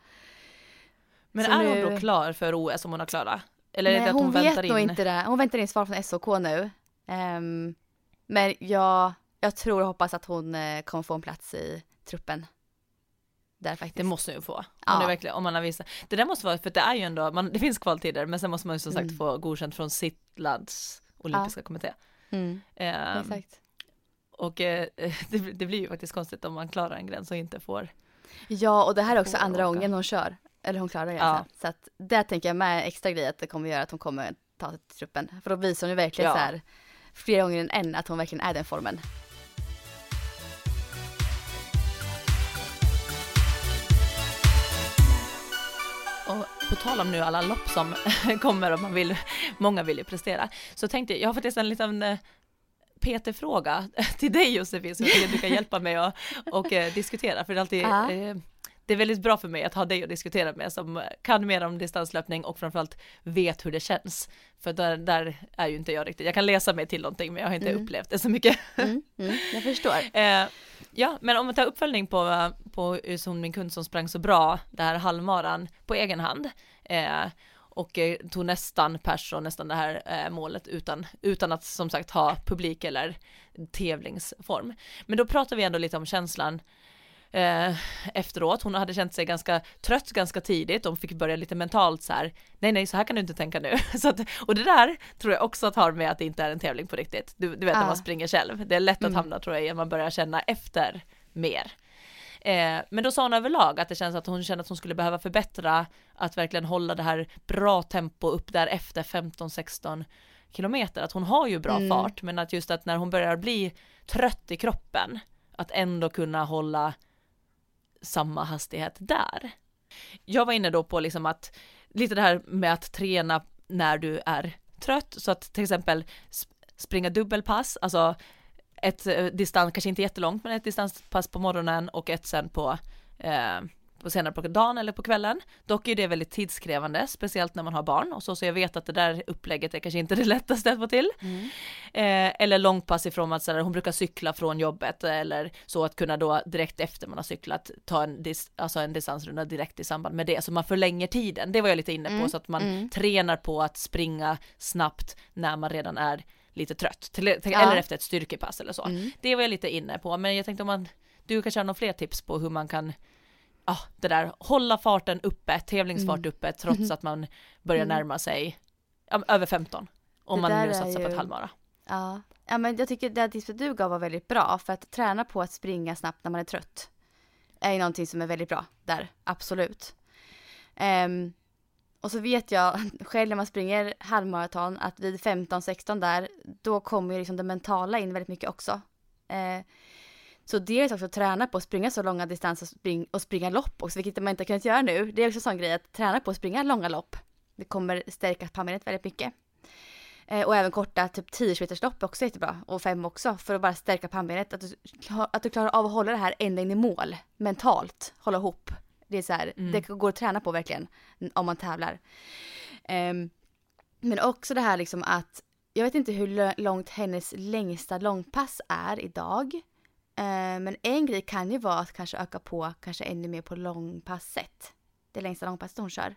Men Så är nu- hon då klar för OS om hon har klarat? Eller är Nej, det att hon, hon, vet väntar nog in? inte det. Hon väntar in svar från SOK nu. Ehm, men jag, jag tror och hoppas att hon eh, kommer få en plats i truppen. Där faktiskt. Det måste hon ju få. Hon Ja. är verkligen, om man har visat. Det där måste vara, för det är ju ändå, man, det finns kvaltider men sen måste man ju som sagt Mm. få godkänt från sitt lands olympiska kommitté. Mm, Ehm, exakt. och eh, [LAUGHS] det, det blir ju faktiskt konstigt om man klarar en gräns och inte får. Ja, och det här är också andra åka. gången hon kör. Eller hon klarar det Ja. Så att där tänker jag med extra grej att det kommer göra att hon kommer ta sig till truppen. För då visar hon ju verkligen Ja. så här flera gånger än en att hon verkligen är den formen. Och på tal om nu alla lopp som [LAUGHS] kommer och man vill, många vill ju prestera, så tänkte jag, jag har faktiskt en liten eh, PT-fråga [LAUGHS] till dig Josefin, att du kan [LAUGHS] hjälpa mig och, och eh, diskutera, för det är alltid Ja. eh, det är väldigt bra för mig att ha dig att diskutera med som kan mer om distanslöpning och framförallt vet hur det känns. För där, där är ju inte jag riktigt, jag kan läsa mig till någonting men jag har inte Mm. upplevt det så mycket. Mm, mm, jag förstår. [LAUGHS] Eh, ja, men om vi tar uppföljning på, på hon min kund som sprang så bra det här halvmaran på egen hand eh, och eh, tog nästan pers och nästan det här eh, målet utan, utan att som sagt ha publik eller tävlingsform. Men då pratar vi ändå lite om känslan eh, efteråt. Hon hade känt sig ganska trött ganska tidigt och fick börja lite mentalt så här. Nej, nej, så här kan du inte tänka nu. [LAUGHS] Så att, och det där tror jag också att har med att det inte är en tävling på riktigt. Du, du vet när Ja. man springer själv. Det är lätt att Mm. hamna tror jag i att man börjar känna efter mer. Eh, men då sa hon överlag att det känns att hon kände att hon skulle behöva förbättra att verkligen hålla det här bra tempo upp där efter 15-16 kilometer. Att hon har ju bra Mm. fart men att just att när hon börjar bli trött i kroppen att ändå kunna hålla samma hastighet där. Jag var inne då på liksom att lite det här med att träna när du är trött så att till exempel sp- springa dubbelpass, alltså ett eh, distans, kanske inte jättelångt, men ett distanspass på morgonen och ett sen på, eh, på senare på dagen eller på kvällen. Dock är det väldigt tidskrävande, speciellt när man har barn och så, så jag vet att det där upplägget är kanske inte det [LAUGHS] lättaste att få till. Mm. Eh, eller långpass ifrån att så där, hon brukar cykla från jobbet eller så att kunna då direkt efter man har cyklat ta en, dis, alltså en distansrunda direkt i samband med det så man förlänger tiden. Det var jag lite inne på Mm, så att man mm. tränar på att springa snabbt när man redan är lite trött, till, till, Ja. eller efter ett styrkepass eller så. Mm. Det var jag lite inne på, men jag tänkte om man, du kanske har några fler tips på hur man kan, ja det där, hålla farten uppe, tävlingsfart Mm. uppe, trots [LAUGHS] att man börjar Mm. närma sig ja, över 15. Om Det man nu satsar på ju- ett halvmara. Ja. ja, men jag tycker det tipset du gav var väldigt bra för att träna på att springa snabbt när man är trött är ju någonting som är väldigt bra där, absolut. Ehm, och så vet jag [LAUGHS] själv när man springer halvmaraton att vid 15-16 där, då kommer ju liksom det mentala in väldigt mycket också. Eh, så det är också att träna på att springa så långa distanser och, spring, och springa lopp också, vilket man inte har kunnat göra nu. Det är också en sån grej att träna på att springa långa lopp. Det kommer stärka pannbenet väldigt mycket. Eh, och även korta typ 10 km lopp är också jättebra. Och 5 också för att bara stärka pannbenet. Att du, att du klarar av att hålla det här ända in i mål. Mentalt. Hålla ihop. Det är så här, Mm. det går att träna på verkligen. Om man tävlar. Ehm, men också det här liksom att jag vet inte hur långt hennes längsta långpass är idag. Eh, men en grej kan ju vara att kanske öka på kanske ännu mer på långpasset. Det längsta långpasset hon kör.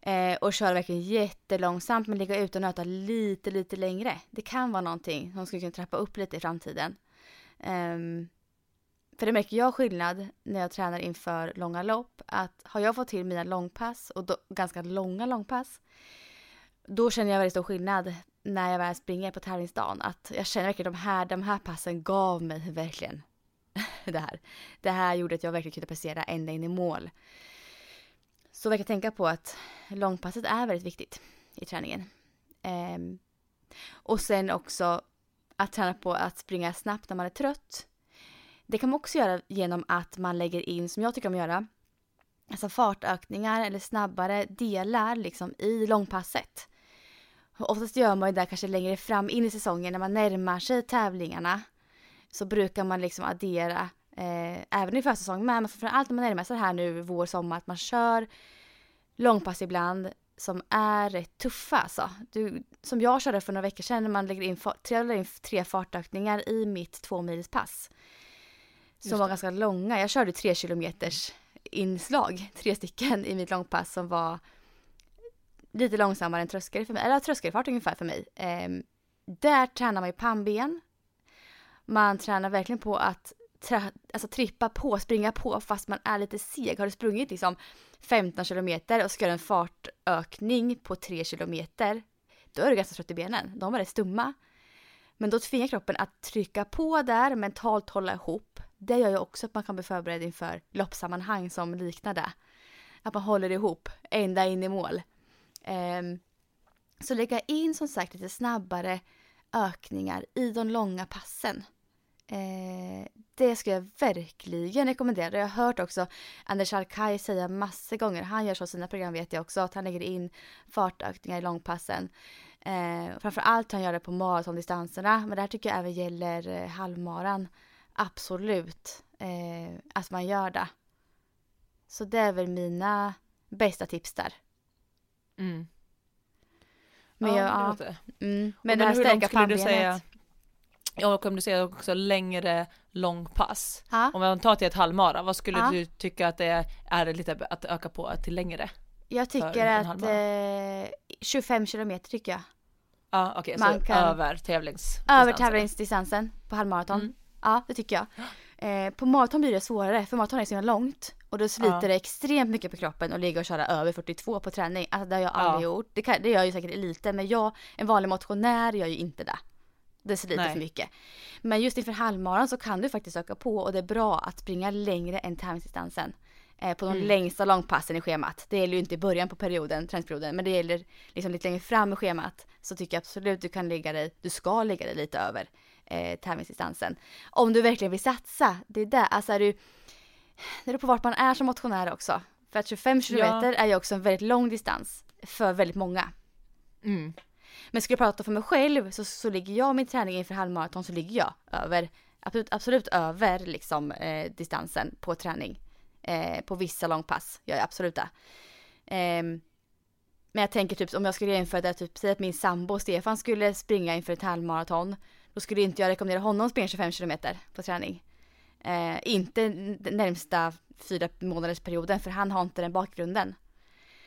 Eh, och köra verkligen jättelångsamt men ligga ute och nöta lite, lite längre. Det kan vara någonting som skulle kunna trappa upp lite i framtiden. Ehm, för det märker jag skillnad när jag tränar inför långa lopp. Att har jag fått till mina långpass och då, ganska långa långpass. Då känner jag väldigt stor skillnad när jag väl springer på tävlingsdagen. Att jag känner verkligen de här, de här passen gav mig verkligen [LAUGHS] det här. Det här gjorde att jag verkligen kunde prestera ända in i mål. Så verkar tänka på att långpasset är väldigt viktigt i träningen. Ehm, och sen också att träna på att springa snabbt när man är trött. Det kan man också göra genom att man lägger in, som jag tycker om att göra, alltså fartökningar eller snabbare delar liksom i långpasset. Och oftast gör man ju det kanske längre fram in i säsongen när man närmar sig tävlingarna. Så brukar man liksom addera, eh, även i försäsong men framförallt när man närmar sig det här nu vår, sommar, att man kör långpass ibland som är rätt tuffa alltså. Du, som jag körde för några veckor sedan när man lägger in, tre, lägger in tre fartökningar i mitt tvåmilspass. Som var ganska långa. Jag körde tre kilometers inslag, tre stycken i mitt långpass som var lite långsammare än tröskel för mig, eller tröskelfart ungefär för mig. Eh, där tränar man ju pannben. Man tränar verkligen på att tra- alltså, trippa på, springa på fast man är lite seg. Har du sprungit liksom 15 kilometer och ska göra en fartökning på 3 kilometer, då är du ganska trött i benen. De är rätt stumma. Men då tvingar kroppen att trycka på där, mentalt hålla ihop. Det gör ju också att man kan bli förberedd inför loppsammanhang som liknar det. Att man håller ihop ända in i mål. Ehm, så lägga in som sagt lite snabbare ökningar i de långa passen. Eh, det skulle jag verkligen rekommendera. Jag har hört också Anders Alkaj säga massor gånger, han gör så i sina program vet jag också, att han lägger in fartökningar i långpassen. Eh, framförallt han gör det på maratondistanserna, men det här tycker jag även gäller eh, halvmaran. Absolut eh, att man gör det. Så det är väl mina bästa tips där. Mm. Men, ja, jag, ja, mm, Men, men hur långt skulle du säga, ja, och om du säger också längre långpass. Ja. Om man tar till ett halvmara, vad skulle Ja. du tycka att det är, är det lite att öka på till längre? Jag tycker att eh, 25 kilometer tycker jag. Ja okej, Man så kan- över tävlings Över tävlingsdistansen på halvmaraton. Mm. Ja, det tycker jag. [GASPS] Eh, på maraton blir det svårare, för maraton är så himla långt. Och då sliter Ja. det extremt mycket på kroppen och ligga och köra över 42 på träning. Alltså det har jag aldrig Ja. gjort. Det, kan, det gör ju säkert eliten, men jag, en vanlig motionär, gör ju inte det. Det sliter Nej. för mycket. Men just inför halvmaran så kan du faktiskt öka på och det är bra att springa längre än tävlingsdistansen. Eh, på de Mm. längsta långpassen i schemat. Det gäller ju inte i början på perioden, träningsperioden, men det gäller liksom lite längre fram i schemat. Så tycker jag absolut du kan lägga dig, du ska lägga dig lite över eh, tävlingsdistansen. Om du verkligen vill satsa, det är där, alltså är du, det beror på vart man är som motionär också. För att 25 kilometer är ju också en väldigt lång distans för väldigt många. Mm. Men skulle jag prata för mig själv så, så ligger jag min träning inför halvmaraton så ligger jag över, absolut, absolut över liksom eh, distansen på träning. Eh, på vissa långpass gör jag absolut det. Ehm, men jag tänker typ om jag skulle jämföra det, typ säg att min sambo Stefan skulle springa inför ett halvmaraton. Då skulle inte jag rekommendera honom att springa 25 kilometer på träning. Eh, inte den närmsta fyra månaders perioden för han har inte den bakgrunden.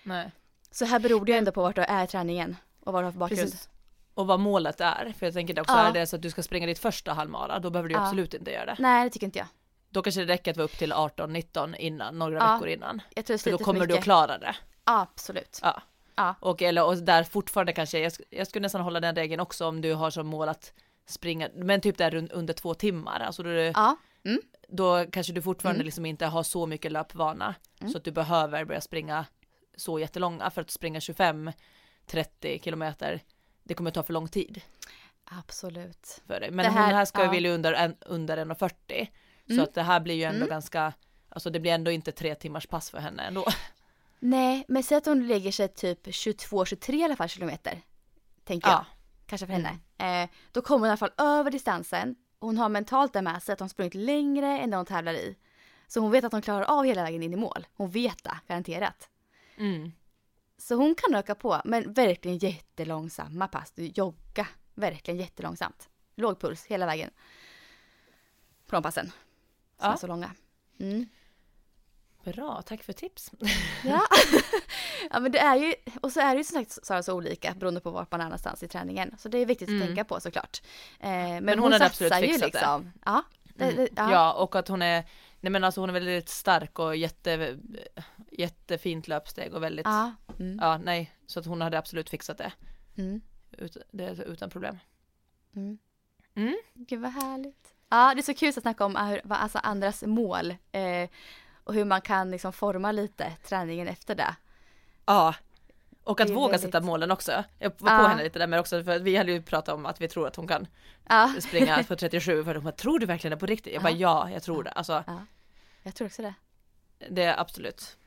Nej. Så här beror det ju ändå på vart du är i träningen och vad du har för bakgrund. Precis. och vad målet är. För jag tänker också, Ja. är det så att du ska springa ditt första halvmara, då behöver du Ja. absolut inte göra det. Nej det tycker inte jag. Då kanske det räcker att vara upp till 18-19 innan, några Ja. veckor innan. Jag tror det För då sliter för kommer du att klara det. Absolut. Ja. Ja. Och, eller, och där fortfarande kanske, jag, jag skulle nästan hålla den regeln också om du har som mål att springa, men typ där under två timmar, alltså då, det- Ja. Mm. då kanske du fortfarande Mm. liksom inte har så mycket löpvana Mm. så att du behöver börja springa så jättelånga för att springa 25-30 kilometer det kommer ta för lång tid Absolut. för dig. Men Det här- hon här ska ja. vilja under, en, under 1,40 så Mm. att det här blir ju ändå Mm. ganska Alltså det blir ändå inte tre timmars pass för henne ändå. Nej, men säg att hon lägger sig typ 22-23 i alla fall kilometer. Tänker jag. Kanske för henne. Eh, då kommer hon i alla fall över distansen. Och hon har mentalt det med sig att hon sprungit längre än det hon tävlar i. Så hon vet att hon klarar av hela vägen in i mål. Hon vet det, garanterat. Mm. Så hon kan öka på, men verkligen jättelångsamma pass. Du jogga, verkligen jättelångsamt. Låg puls hela vägen. På de passen. Som Ja. är så långa. Mm. Bra, tack för tips. Ja. [LAUGHS] ja men det är ju, och så är det ju som sagt Sara så olika beroende på vart man är någonstans i träningen. Så det är viktigt Mm. att tänka på såklart. Eh, men, hon hon, absolut satsar ju fixat det. liksom. Ja, det, det, Ja. ja. och att hon är, nej men alltså hon är väldigt stark och jätte, jättefint löpsteg och väldigt, ja, Ja. Mm. nej, så att hon hade absolut fixat det, Mm. ut, det utan problem. Mm. Mm. Gud vad härligt. Ja, det är så kul att snacka om hur, vad- alltså andras mål. Eh, och hur man kan liksom forma lite träningen efter det. Ja, och att våga väldigt- sätta målen också. Jag var på Ja. henne lite där men också för att vi hade ju pratat om att vi tror att hon kan Ja, springa [LAUGHS] på 37 för de bara, tror du verkligen det på riktigt? Jag bara ja, jag tror det. Alltså jag tror också det. det är absolut.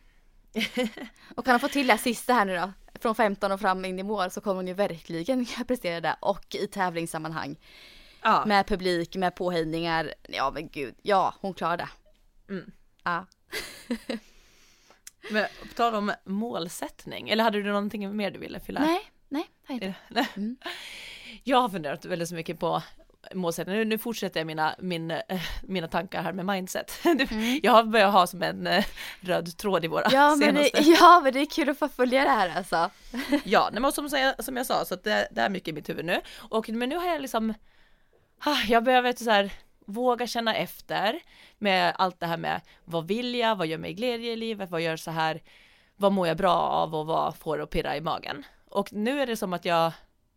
[LAUGHS] Och kan hon få till det sista här nu då, från 15 och fram in i mål så kommer hon ju verkligen [LAUGHS] prestera det och i tävlingssammanhang. Ja, Med publik, med påhejningar. Ja men gud, ja hon klarar det. Mm. Ja. [LAUGHS] men på tal om målsättning, eller hade du någonting mer du ville fylla? Nej, nej. [LAUGHS] Nej. Mm. Jag har funderat väldigt mycket på målsättning. Nu, nu fortsätter jag mina, min, eh, mina tankar här med mindset. [LAUGHS] Mm. Jag har börjat ha som en eh, röd tråd i våra Ja men, det, senaste. ja men det är kul att få följa det här alltså. Ja, men som, som jag sa, så det, det är mycket i mitt huvud nu. Och, men nu har jag liksom, ah, jag behöver så här, våga känna efter med allt det här med vad vill jag, vad gör mig glädje i livet, vad gör så här, vad mår jag bra av och vad får att pirra i magen. Och nu är det som att jag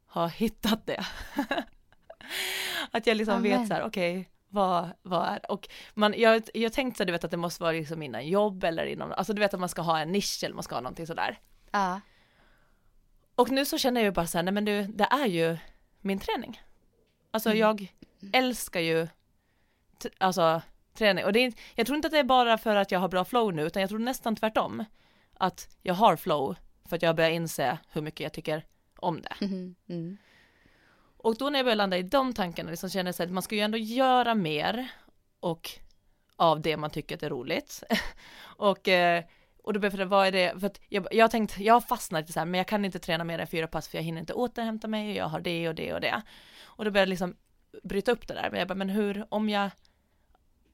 har hittat det. [LAUGHS] att jag liksom Amen. vet så här, okej, vad, vad är, och man, jag, jag tänkte så här, du vet att det måste vara liksom innan jobb eller inom, alltså du vet att man ska ha en nisch eller man ska ha någonting sådär. Ja. Och nu så känner jag ju bara så här, nej men du, det är ju min träning. Alltså Mm. jag älskar ju alltså träning och det är, jag tror inte att det är bara för att jag har bra flow nu utan jag tror nästan tvärtom. Att jag har flow för att jag börjar inse hur mycket jag tycker om det. Mhm, Mm. Och då när jag börjar landa i de tankarna liksom känner jag så att man ska ju ändå göra mer och av det man tycker att är roligt. [LAUGHS] och, eh, och då börjar jag vad är det, för att jag, jag har tänkt, jag har fastnat i så här, men jag kan inte träna mer än fyra pass för jag hinner inte återhämta mig och jag har det och det och det. Och då börjar jag liksom bryta upp det där, men jag bara, men hur, om jag,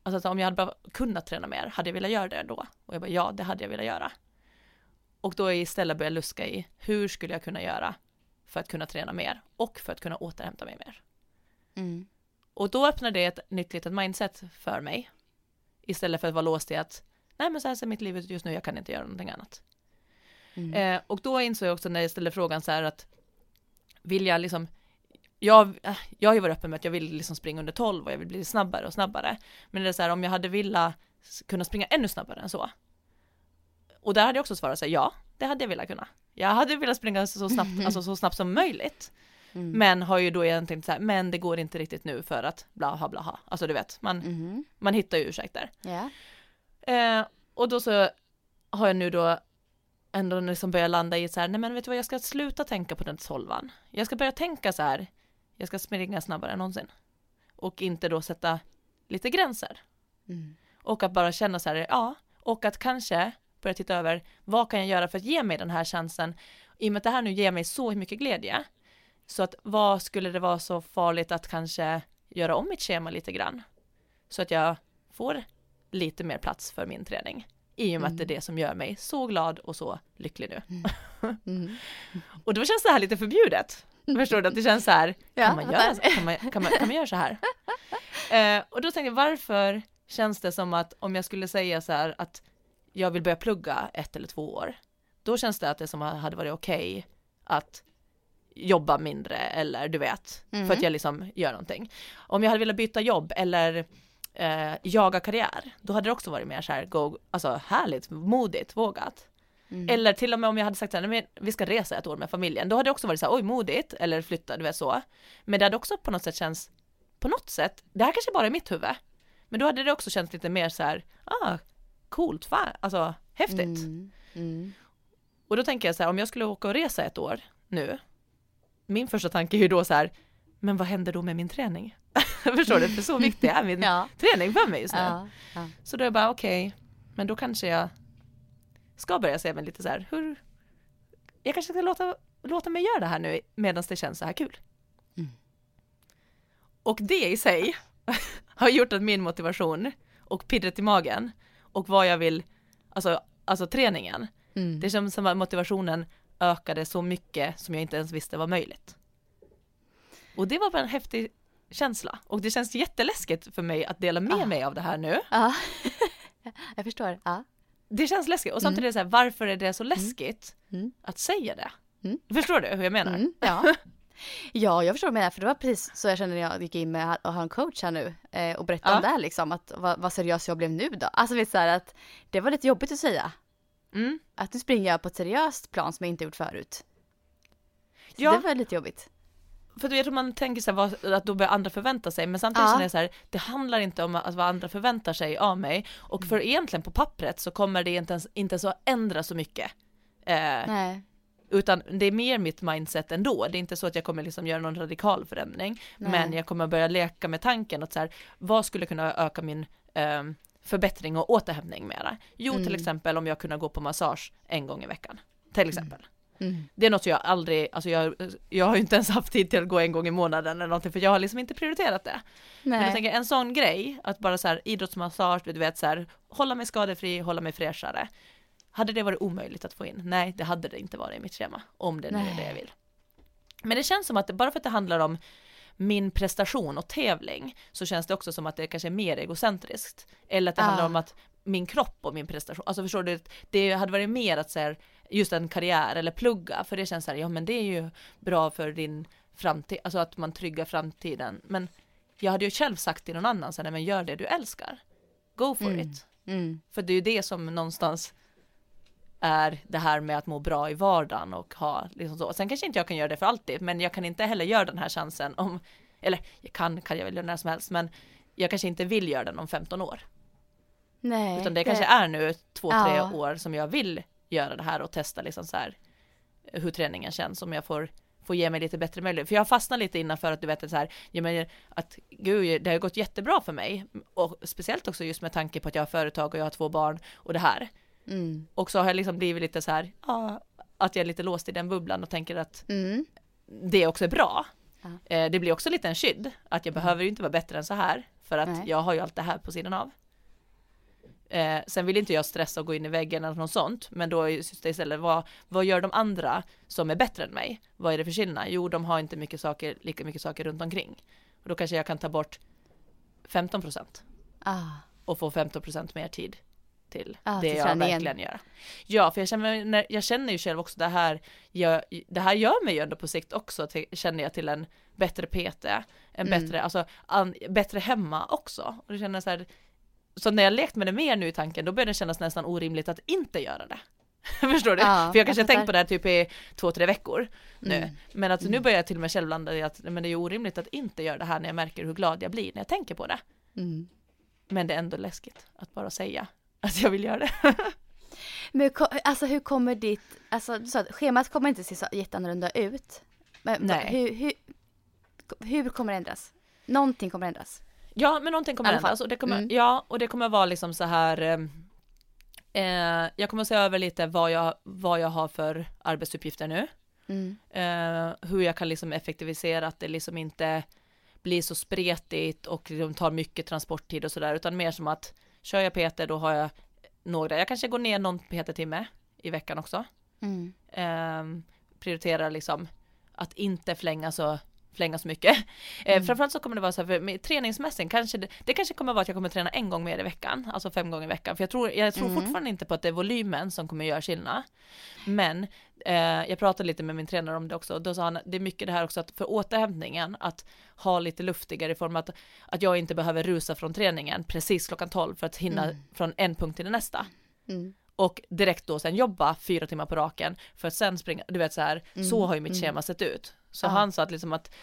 alltså att om jag hade bara kunnat träna mer, hade jag velat göra det då? Och jag bara, ja, det hade jag velat göra. Och då istället börjar jag luska i, hur skulle jag kunna göra för att kunna träna mer och för att kunna återhämta mig mer. Mm. Och då öppnar det ett nytt litet mindset för mig. Istället för att vara låst i att nej men så här ser mitt liv ut just nu, jag kan inte göra någonting annat. Mm. Eh, och då insåg jag också när jag ställde frågan så här att vill jag liksom jag, äh, jag har ju varit öppen med att jag vill liksom springa under 12 och jag vill bli snabbare och snabbare. Men det är så här om jag hade velat kunna springa ännu snabbare än så. Och där hade jag också svarat så här, ja, det hade jag velat kunna. Jag hade velat springa så snabbt, [LAUGHS] alltså så snabbt som möjligt. Mm. Men har ju då egentligen så här, men det går inte riktigt nu för att bla ha bla ha. Alltså du vet, man, Mhm. man hittar ju ursäkter. Ja. Eh, och då så har jag nu då ändå liksom börjat landa i så här, nej men vet du vad, jag ska sluta tänka på den tolvan. Jag ska börja tänka så här, jag ska springa snabbare än någonsin. Och inte då sätta lite gränser. Mm. Och att bara känna så här, ja, och att kanske börja titta över, vad kan jag göra för att ge mig den här chansen? I och med att det här nu ger mig så mycket glädje. Så att vad skulle det vara så farligt att kanske göra om mitt schema lite grann? Så att jag får lite mer plats för min träning. I och med att det är det som gör mig så glad och så lycklig nu. Mm. [LAUGHS] Och då känns det här lite förbjudet. [LAUGHS] Förstår du? Att det känns så här, Ja, kan, man göra, kan, man, kan, man, kan man göra så här? [LAUGHS] Eh, och då tänkte jag, varför känns det som att om jag skulle säga så här att jag vill börja plugga ett eller två år, då känns det att det som hade varit okej att jobba mindre eller du vet, Mm. för att jag liksom gör någonting. Om jag hade velat byta jobb eller eh, jaga karriär, då hade det också varit mer så här, go, alltså härligt, modigt, vågat. Mm. Eller till och med om jag hade sagt så här, "Nej, men vi ska resa ett år med familjen, då hade det också varit så här, oj modigt, eller flytta, du vet så. Men det hade också på något sätt känts, på något sätt, det här kanske bara är mitt huvud, men då hade det också känts lite mer så här, ah, coolt, fan, alltså häftigt. Mm. Mm. Och då tänker jag så här, om jag skulle åka och resa ett år nu, min första tanke är ju då så här, men vad händer då med min träning? [LAUGHS] Förstår du? För så viktig är min [LAUGHS] Ja. träning för mig just nu. Ja. Ja. Så då är jag bara okej, men då kanske jag ska börja se mig lite så här, hur, jag kanske ska låta, låta mig göra det här nu medan det känns så här kul. Mm. Och det i sig [LAUGHS] har gjort att min motivation och pirret i magen och vad jag vill, alltså, alltså träningen, Mm. det känns som att motivationen ökade så mycket som jag inte ens visste var möjligt. Och det var bara en häftig känsla och det känns jätteläskigt för mig att dela med Ah. mig av det här nu. Ja. [LAUGHS] jag förstår. Ja. Det känns läskigt och samtidigt är det så här, varför är det så läskigt Mm. att säga det? Mm. Förstår du hur jag menar? Mm, ja. [LAUGHS] ja, jag förstår vad du menar, för det var precis så jag kände när jag gick in med att ha en coach här nu eh, och berätta Ja. om det här liksom, att vad, vad seriös jag blev nu då. Alltså vet så här att det var lite jobbigt att säga. Mm. Att nu springer jag på ett seriöst plan som jag inte gjort förut. Så Ja. det var lite jobbigt. För jag tror man tänker så här, vad, att då börjar andra förvänta sig, men samtidigt Ja. känner jag så här, det handlar inte om att vad andra förväntar sig av mig, och för egentligen på pappret så kommer det inte ens, inte så ändra så mycket. Eh, Nej. utan det är mer mitt mindset ändå, det är inte så att jag kommer liksom göra någon radikal förändring, Nej. men jag kommer börja leka med tanken att så här, vad skulle kunna öka min eh, förbättring och återhämtning mera? Jo, till Mm. exempel om jag kunde gå på massage en gång i veckan, till exempel. Mm. Det är något jag aldrig, alltså jag, jag har ju inte ens haft tid till att gå en gång i månaden eller någonting för jag har liksom inte prioriterat det. Men jag Nej. tänker en sån grej, att bara så här idrottsmassage, du vet så här, hålla mig skadefri, hålla mig fräschare. Hade det varit omöjligt att få in? Nej, det hade det inte varit i mitt schema, om det nu är Nej. det jag vill. Men det känns som att det, bara för att det handlar om min prestation och tävling så känns det också som att det kanske är mer egocentriskt. Eller att det Ah. handlar om att min kropp och min prestation, alltså förstår du, det hade varit mer att säga just en karriär eller plugga, för det känns så här, ja men det är ju bra för din framtid, alltså att man tryggar framtiden. Men jag hade ju själv sagt till någon annan så här, "Nej, men gör det du älskar. Go for Mm. it. Mm. För det är ju det som någonstans är det här med att må bra i vardagen och ha liksom så. Sen kanske inte jag kan göra det för alltid, men jag kan inte heller göra den här chansen om, eller jag kan, kan jag väl göra när som helst, men jag kanske inte vill göra den om 15 år. Nej. Utan det kanske är nu två, tre Ja. år som jag vill göra det här och testa liksom så här hur träningen känns, om jag får får ge mig lite bättre möjlighet. För jag fastnar lite innanför att du vet att så här, ja, men att gud, det har gått jättebra för mig. Och speciellt också just med tanke på att jag har företag och jag har två barn och det här. Mm. Och så har jag liksom blivit lite så här, ja, att jag är lite låst i den bubblan och tänker att Mm. det också är bra. Ja. Eh, det blir också lite en skydd, att jag behöver ju inte vara bättre än så här, för att Nej. jag har ju allt det här på sidan av. Eh, sen vill inte jag stressa och gå in i väggen eller något sånt, men då just det istället, vad, vad gör de andra som är bättre än mig? Vad är det för skillnad? Jo, de har inte mycket saker, lika mycket saker runt omkring. Och då kanske jag kan ta bort 15 procent Ah. och få 15 procent mer tid till Ah, det till jag verkligen gör. Ja, för jag känner, jag känner ju själv också det här, jag, det här gör mig ju ändå på sikt också, till, känner jag till en bättre PT, en Mm. bättre, alltså an, bättre hemma också. Och det känner så här, så när jag lekt med det mer nu i tanken, då börjar det kännas nästan orimligt att inte göra det. [LAUGHS] Förstår du? Ja, för jag kanske har tänkt på det här typ i två, tre veckor nu. Mm. Men att nu Mm. börjar jag till och med själv landa i att men det är orimligt att inte göra det här när jag märker hur glad jag blir när jag tänker på det. Mm. Men det är ändå läskigt att bara säga att jag vill göra det. [LAUGHS] Men alltså hur kommer ditt, alltså du sa att schemat kommer inte se så jätteannorlunda ut. Men Nej. Hur, hur, hur kommer det ändras? Någonting kommer ändras. Ja, men någonting kommer ändras och det kommer, Mm. ja, och det kommer vara liksom så här ehm, eh, jag kommer se över lite vad jag, vad jag har för arbetsuppgifter nu. Mm. Eh, hur jag kan liksom effektivisera att det liksom inte blir så spretigt och de tar mycket transporttid och sådär, utan mer som att kör jag PT då har jag några, jag kanske går ner någon PT-timme i veckan också. Mm. Ehm, prioriterar liksom att inte flänga så flänga så mycket. Eh, Mm. framförallt så kommer det vara så här, för med träningsmässigt kanske det, det kanske kommer vara att jag kommer träna en gång mer i veckan, alltså fem gånger i veckan. För jag tror, jag tror Mm. fortfarande inte på att det är volymen som kommer göra skillnad. Men eh, jag pratade lite med min tränare om det också och då sa han det är mycket det här också att för återhämtningen att ha lite luftigare i form att, att jag inte behöver rusa från träningen precis klockan 12 för att hinna Mm. från en punkt till nästa Mm. Och direkt då sen jobba fyra timmar på raken för att sen springa, du vet så här, så har ju mitt schema sett ut. Så Mm. Ja. han sa att liksom att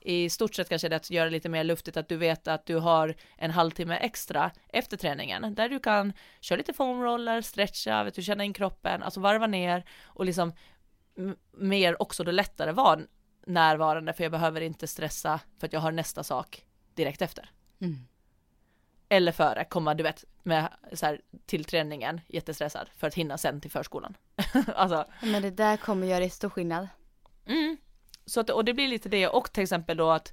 i stort sett kanske det är att göra lite mer luftigt att du vet att du har en halvtimme extra efter träningen där du kan köra lite foamroller, stretcha, vet du, känna in kroppen, alltså varva ner och liksom mer också då lättare vara närvarande för jag behöver inte stressa för att jag har nästa sak direkt efter. Mm. Eller före, komma du vet med så här, till träningen jättestressad för att hinna sen till förskolan. [LAUGHS] alltså, Men det där kommer göra stor skillnad. mm. så att, och det blir lite det och till exempel då att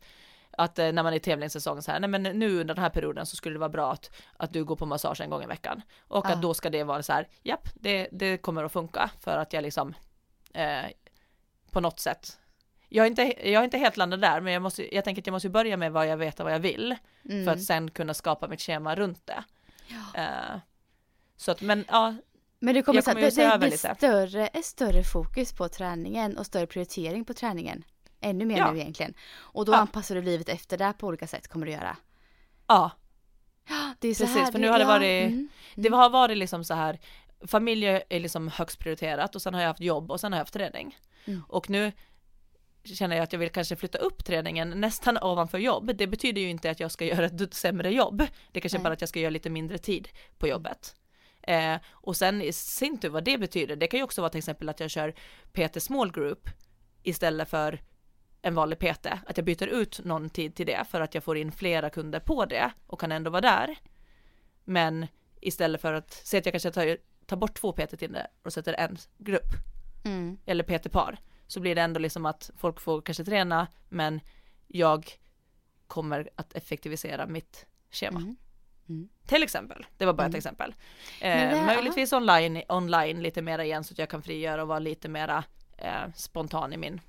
att eh, när man är i tävlingssäsong så här, nej men nu under den här perioden så skulle det vara bra att, att du går på massage en gång i veckan. Och Ja. att då ska det vara så här, japp, det, det kommer att funka för att jag liksom eh, på något sätt jag är, inte, jag är inte helt landad där, men jag, måste, jag tänker att jag måste börja med vad jag vet och vad jag vill. Mm. för att sen kunna skapa mitt schema runt det. Eh, så att, men ja, Men det kommer, kommer ju det, det blir större, ett större fokus på träningen och större prioritering på träningen. Ännu mer Ja. nu egentligen. Och då Ja. anpassar du livet efter det på olika sätt kommer du göra. ja, [GASPS] Det är så Precis, här, för nu har det varit- mm. det har varit liksom så här, familj är liksom högst prioriterat och sen har jag haft jobb och sen har jag haft träning. Mm. Och nu känner jag att jag vill kanske flytta upp träningen nästan ovanför jobb. Det betyder ju inte att jag ska [LAUGHS] göra ett sämre jobb. Det kanske Nej. bara att jag ska göra lite mindre tid på jobbet. Eh, och sen i sin tur vad det betyder, det kan ju också vara till exempel att jag kör PT small group istället för en vanlig PT, att jag byter ut någon tid till det för att jag får in flera kunder på det och kan ändå vara där. Men istället för att, se att jag kanske tar, tar bort två PT till det och sätter en grupp Mm. eller PT-par så blir det ändå liksom att folk får kanske träna men jag kommer att effektivisera mitt schema. Mm. Mm. Till exempel, det var bara Mm. ett exempel. Eh, det- möjligtvis online, online lite mera igen så att jag kan frigöra och vara lite mera eh, spontan i min.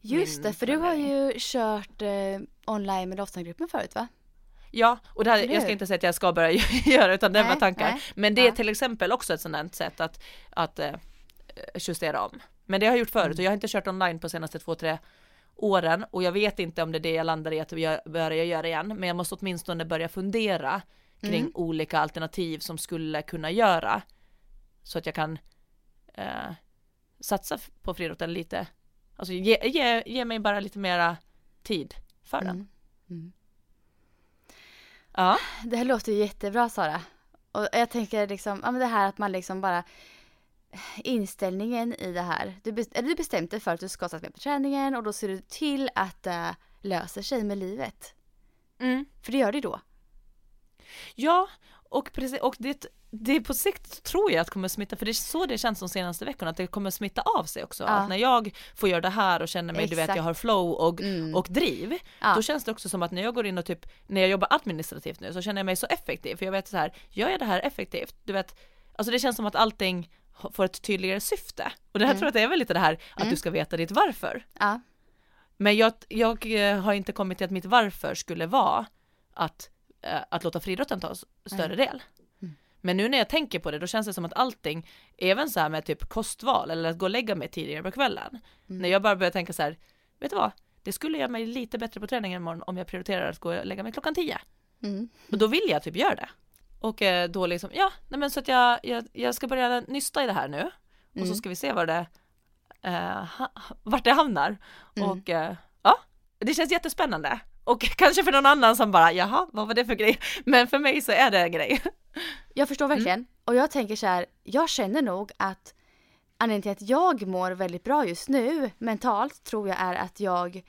Just Min det, för du har planering. ju kört eh, online med Lofsangruppen förut va? Ja, och det här, jag ska inte säga att jag ska börja [LAUGHS] göra utan det var tankar. nej. Men det är Ja. till exempel också ett sådant sätt att, att eh, justera om. Men det har jag gjort förut och jag har inte kört online på senaste två, tre åren och jag vet inte om det är det jag landar i att jag börja göra igen. Men jag måste åtminstone börja fundera kring Mm. olika alternativ som skulle kunna göra så att jag kan eh, satsa på friidrotten lite. Alltså ge, ge, ge mig bara lite mera tid för den. Mm. Mm. Ja. Det här låter ju jättebra Sara. Och jag tänker liksom, ja men det här att man liksom bara inställningen i det här. Du, bes- eller du bestämde dig för att du ska satsa mer på träningen och då ser du till att det löser sig med livet. Mm. För det gör det då. Ja, och, precis, och det, det på sikt tror jag att kommer smitta, för det är så det känns de senaste veckorna, att det kommer smitta av sig också. Ja. Att när jag får göra det här och känner mig, du vet, Exakt. jag har flow och, Mm. och driv, Ja. då känns det också som att när jag går in och typ, när jag jobbar administrativt nu så känner jag mig så effektiv, för jag vet så här, gör jag det här effektivt, du vet, alltså det känns som att allting får ett tydligare syfte. Och det här Mm. tror jag att det är väl lite det här, att Mm. du ska veta ditt varför. Ja. Men jag, jag eh, har inte kommit till att mitt varför skulle vara att, eh, att låta friidrotten ta större del. Mm. Men nu när jag tänker på det, då känns det som att allting, även så här med typ kostval eller att gå och lägga mig tidigare på kvällen, Mm. när jag bara börjar tänka så här, vet du vad, det skulle göra mig lite bättre på träningen imorgon om jag prioriterar att gå och lägga mig klockan tio. Mm. Och då vill jag typ göra det. Och eh, då liksom, ja, nej men så att jag, jag, jag ska börja nysta i det här nu. Och så Mm. ska vi se var det, eh, ha, vart det hamnar. Mm. Och eh, ja, det känns jättespännande. Och [LAUGHS] kanske för någon annan som bara, jaha, vad var det för grej? [LAUGHS] Men för mig så är det en grej. [LAUGHS] Jag förstår verkligen. Och jag tänker så här, jag känner nog att anledningen till att jag mår väldigt bra just nu mentalt tror jag är att jag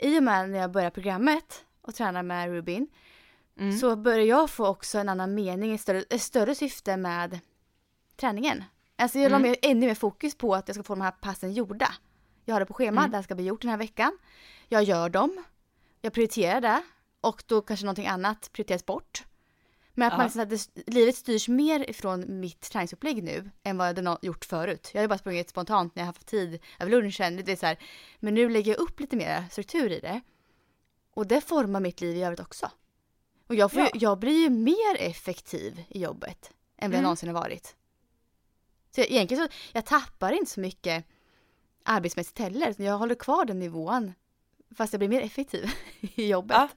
i och med när jag börjar programmet och tränar med Rubin Mm. så börjar jag få också en annan mening, ett större, ett större syfte med träningen. Alltså jag la Mm. mer, ännu mer fokus på att jag ska få de här passen gjorda. Jag har det på schema, Mm. det här ska bli gjort den här veckan. Jag gör dem, jag prioriterar det och då kanske någonting annat prioriteras bort. Men att Ja. man liksom, att det, livet styrs mer ifrån mitt träningsupplägg nu än vad det gjort förut. Jag har ju bara sprungit spontant när jag haft tid över lunchen. Det är så här, men nu lägger jag upp lite mer struktur i det. Och det formar mitt liv i övrigt också. Och jag, får, ju- Ja. jag blir ju mer effektiv i jobbet än vad jag Mm. någonsin har varit. Så jag, egentligen så, jag tappar inte så mycket arbetsmässigt heller. Jag håller kvar den nivån. Fast jag blir mer effektiv [LAUGHS] i jobbet. Ja.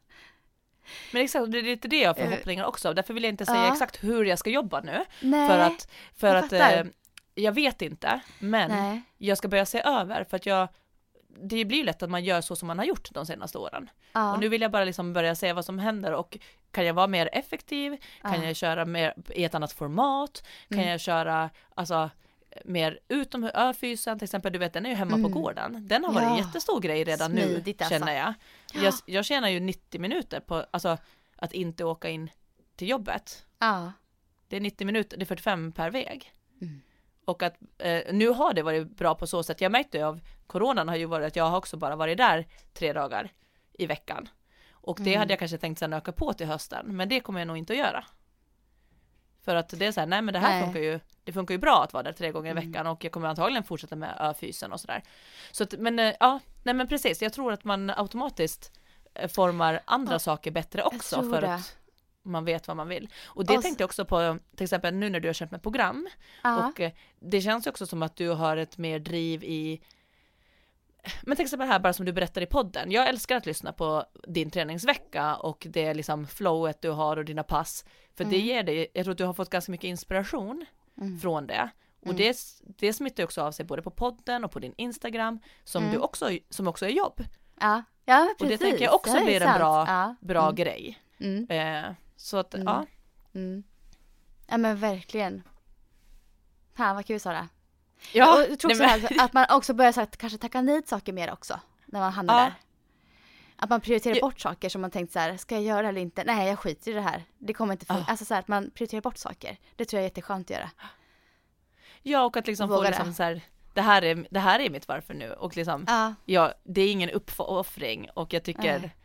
Men exakt, det är lite det jag har förhoppningar också. Därför vill jag inte säga ja. exakt hur jag ska jobba nu. Nej, För att, för jag att fattar. eh, jag vet inte, men nej. jag ska börja se över för att jag det blir ju lätt att man gör så som man har gjort de senaste åren. Ja. Och nu vill jag bara liksom börja se vad som händer och kan jag vara mer effektiv? Kan Ja. jag köra mer i ett annat format? Kan Mm. jag köra alltså mer utom öfysen till exempel, du vet den är ju hemma Mm. på gården. Den har varit en Ja. jättestor grej redan Smidigt nu alltså. känner jag. jag. Jag tjänar ju 90 minuter på alltså att inte åka in till jobbet. Ja. Det är 90 minuter, det är 45 per väg. Mm. Och att eh, nu har det varit bra på så sätt, jag märkte ju av coronan har ju varit att jag har också bara varit där tre dagar i veckan. Och det Mm. hade jag kanske tänkt sen öka på till hösten, men det kommer jag nog inte att göra. För att det är så här, nej men det här Nej. funkar ju, det funkar ju bra att vara där tre gånger i Mm. veckan och jag kommer antagligen fortsätta med öfysen och sådär. Så att, men eh, ja, nej men precis, jag tror att man automatiskt eh, formar andra Ja, saker bättre också för det. att man vet vad man vill. Och det Och s- tänkte jag också på, till exempel nu när du har kört med program, Ja. och eh, det känns ju också som att du har ett mer driv i men till exempel här bara som du berättar i podden. Jag älskar att lyssna på din träningsvecka och det liksom flowet du har och dina pass. För det Mm. ger dig, jag tror att du har fått ganska mycket inspiration Mm. från det. Och Mm. det, det smittar också av sig både på podden och på din Instagram som, Mm. du också, som också är jobb. ja. ja, men Och det precis. tänker jag också Det blir en bra- ja. Bra mm. grej. Mm. Eh, så att Mm. ja, Mm. Ja men verkligen. Fan vad kul Sara. ja och jag tror också nej, men- här, att man också börjar så att kanske tacka nej till saker mer också. När man hamnar Ja. där. Att man prioriterar bort saker som man tänkt så här, ska jag göra det eller inte? Nej jag skiter i det här. Det kommer inte funka. Ja. Alltså så här, att man prioriterar bort saker. Det tror jag är jätteskönt att göra. ja och att liksom få Våga liksom det. så här, det här är, det här är mitt varför nu och liksom Ja. ja, det är ingen uppoffring och jag tycker Nej.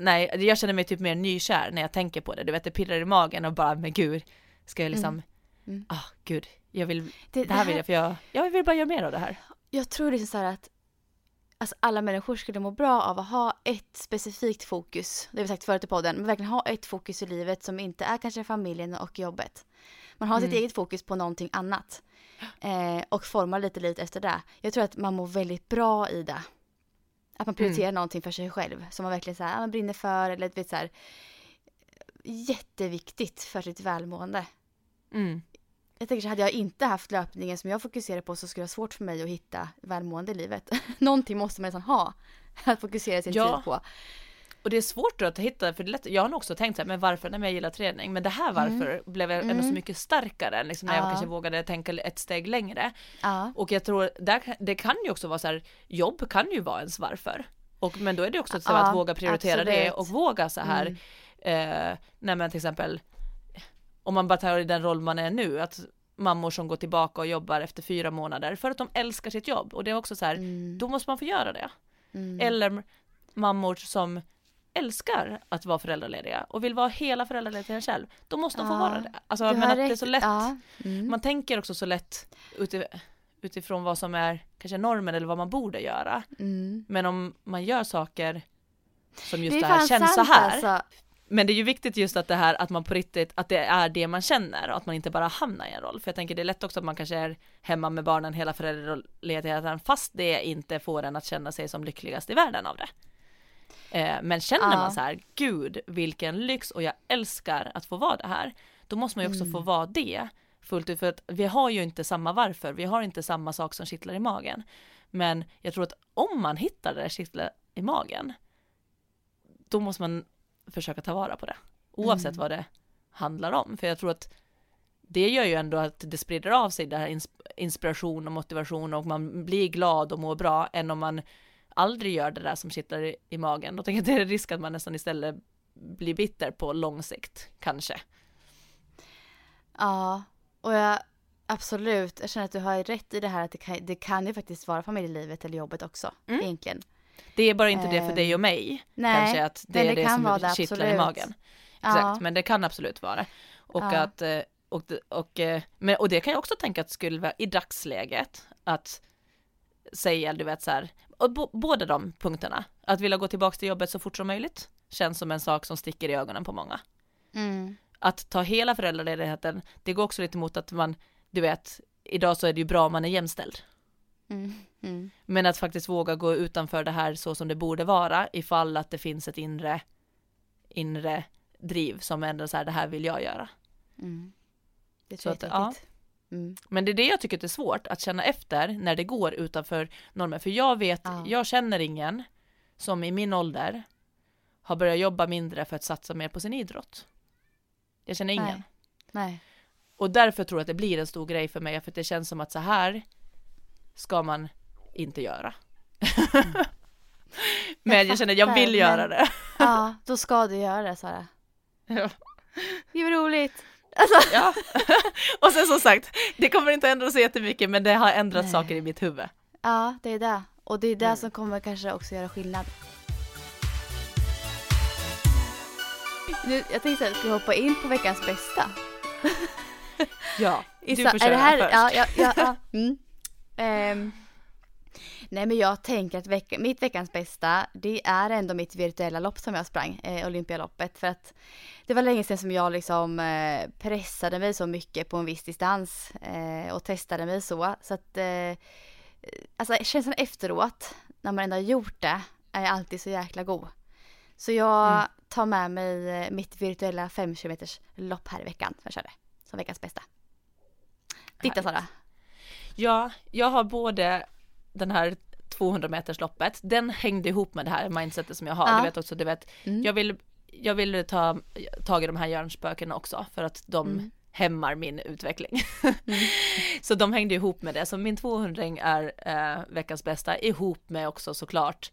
Nej, jag känner mig typ mer nykär när jag tänker på det. Du vet, det pirrar i magen och bara, men gud, ska jag liksom, Mm. Mm. ah gud, jag vill, Det, det här vill jag för jag, jag vill bara göra mer av det här. Jag tror är så här att alltså alla människor skulle må bra av att ha ett specifikt fokus. Det har vi sagt förut i podden. Men verkligen ha ett fokus i livet som inte är kanske familjen och jobbet. Man har sitt Mm. eget fokus på någonting annat. Eh, och formar lite livet efter det. Jag tror att man mår väldigt bra i det. Att man prioriterar Mm. någonting för sig själv. Som man verkligen så här, man brinner för. Eller vet så här, jätteviktigt för sitt välmående. Mm. Jag tänker så hade jag inte haft löpningen som jag fokuserar på så skulle det vara svårt för mig att hitta välmående i livet. [LAUGHS] Någonting måste man nästan ha att fokusera sin Ja. tid på. Och det är svårt då att hitta, för det är lätt, jag har nog också tänkt så här, men varför, men jag gillar träning, men det här varför blev jag ändå så Mm. mycket starkare, än liksom när jag Ja. kanske vågade tänka ett steg längre. Ja, Och jag tror, där, det kan ju också vara så här, jobb kan ju vara ens varför. Och, men då är det också så Ja, att våga prioritera det absolut. och våga så här, Mm. eh, nej men till exempel, om man bara tar i den roll man är nu, att mammor som går tillbaka och jobbar efter fyra månader för att de älskar sitt jobb och det är också så här, mm, då måste man få göra det. mm. Eller mammor som älskar att vara föräldralediga och vill vara hela föräldralediga själv, då måste de få Ja, vara det. Alltså men att det är så lätt, Ja. Mm. man tänker också så lätt uti, utifrån vad som är kanske normen eller vad man borde göra. Mm. Men om man gör saker som just Det det, är här känns så här. alltså. Men det är ju viktigt just att det här att man på riktigt, att det är det man känner och att man inte bara hamnar i en roll. För jag tänker det är lätt också att man kanske är hemma med barnen hela föräldraledigheten fast det inte får en att känna sig som lyckligast i världen av det. Eh, men känner man så här, gud vilken lyx och jag älskar att få vara det här. Då måste man ju också Mm. få vara det fullt ut för att vi har ju inte samma varför, vi har inte samma sak som kittlar i magen. Men jag tror att om man hittar det där kittlar i magen, då måste man försöka ta vara på det. Oavsett Mm. vad det handlar om. För jag tror att det gör ju ändå att det sprider av sig ins- inspiration och motivation och man blir glad och mår bra än om man aldrig gör det där som kittlar i, i magen. Då tänker jag att det är risk att man nästan istället blir bitter på lång sikt, kanske. Ja, och jag absolut, jag känner att du har rätt i det här att det kan, det kan ju faktiskt vara familjelivet eller jobbet också Mm. egentligen. Det är bara inte det för Ehm, dig och mig, Nej, kanske att det men är det det kan som vara det, kittlar i magen. Exakt, Ja. men det kan absolut vara. Och Ja. att, eh, och, det- och, eh, men, och det kan jag också tänka att skulle vara i dagsläget, att säga, du vet så här, och bo, båda de punkterna, att vilja gå tillbaka till jobbet så fort som möjligt, känns som en sak som sticker i ögonen på många. Mm. Att ta hela föräldraledigheten, det går också lite mot att man, du vet, idag så är det ju bra om man är jämställd. Mm. Mm. Men att faktiskt våga gå utanför det här så som det borde vara ifall att det finns ett inre, inre driv som ändå så här, det här vill jag göra. Mm. Det Så att, ja. Mm. Men det är det jag tycker att det är svårt att känna efter när det går utanför normen. För jag vet, Ja. jag känner ingen som i min ålder har börjat jobba mindre för att satsa mer på sin idrott. Jag känner ingen. Nej. Nej. Och därför tror jag att det blir en stor grej för mig, för det känns som att så här ska man inte göra. [LAUGHS] men jag känner att jag vill göra men- det. Ja, då ska du göra det Sara. [LAUGHS] Ja. Det var roligt. Alltså, ja. [LAUGHS] Och sen som sagt, det kommer inte ändra sig jättemycket, men det har ändrat Nej. saker i mitt huvud. ja, det är det. Och det är det Mm. som kommer kanske också göra skillnad. Nu, jag tänkte att vi ska hoppa in på veckans bästa. [LAUGHS] Ja, du får är köra det här, först. ja, ja, ja, ja. [LAUGHS] Mm. Ehm, nej men jag tänker att vecka, mitt veckans bästa det är ändå mitt virtuella lopp som jag sprang, eh, Olympialoppet. För att det var länge sedan som jag liksom eh, pressade mig så mycket på en viss distans eh, och testade mig så. Så att eh, alltså känslan efteråt när man ändå har gjort det är alltid så jäkla god. Så jag Mm. tar med mig mitt virtuella 5 km lopp här i veckan som jag körde som veckans bästa. Titta. Sara. Ja, jag har både den här 200 meters loppet, den hängde ihop med det här mindsetet som jag har. Ja. Du vet också, du vet, Mm. jag vill, jag vill ta tag i de här hjärnspökena också för att de Mm. hämmar min utveckling. Mm. [LAUGHS] så de hängde ihop med det, så min 200 är eh, veckans bästa ihop med också såklart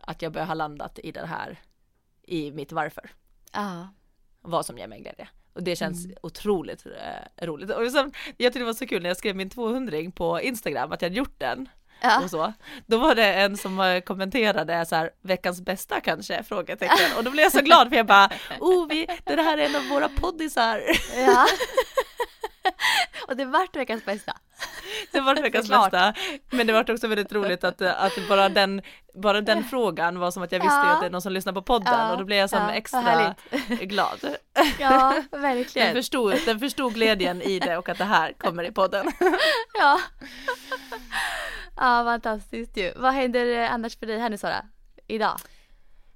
att jag börjar ha landat i det här, i mitt varför Ja. vad som ger mig glädje. Och det känns Mm. otroligt eh, roligt. Och sen, jag tyckte det var så kul när jag skrev min 200 på Instagram att jag hade gjort den Ja. och så. Då var det en som eh, kommenterade så här, veckans bästa kanske? Frågetecken. Och då blev jag så glad för jag bara, oh vi, det här är en av våra poddisar. ja. [LAUGHS] Och det vart veckans bästa. Det var veckans bästa. Men det var också väldigt roligt att, eh, att bara den, bara den frågan var som att jag visste Ja. att det är någon som lyssnar på podden Ja, och då blev jag som ja, extra glad. [LAUGHS] Ja, Den verkligen. förstod, den förstod glädjen i det och att det här kommer i podden. Ja. Ja, fantastiskt ju. Vad händer eh, annars för dig här nu Sara? Idag?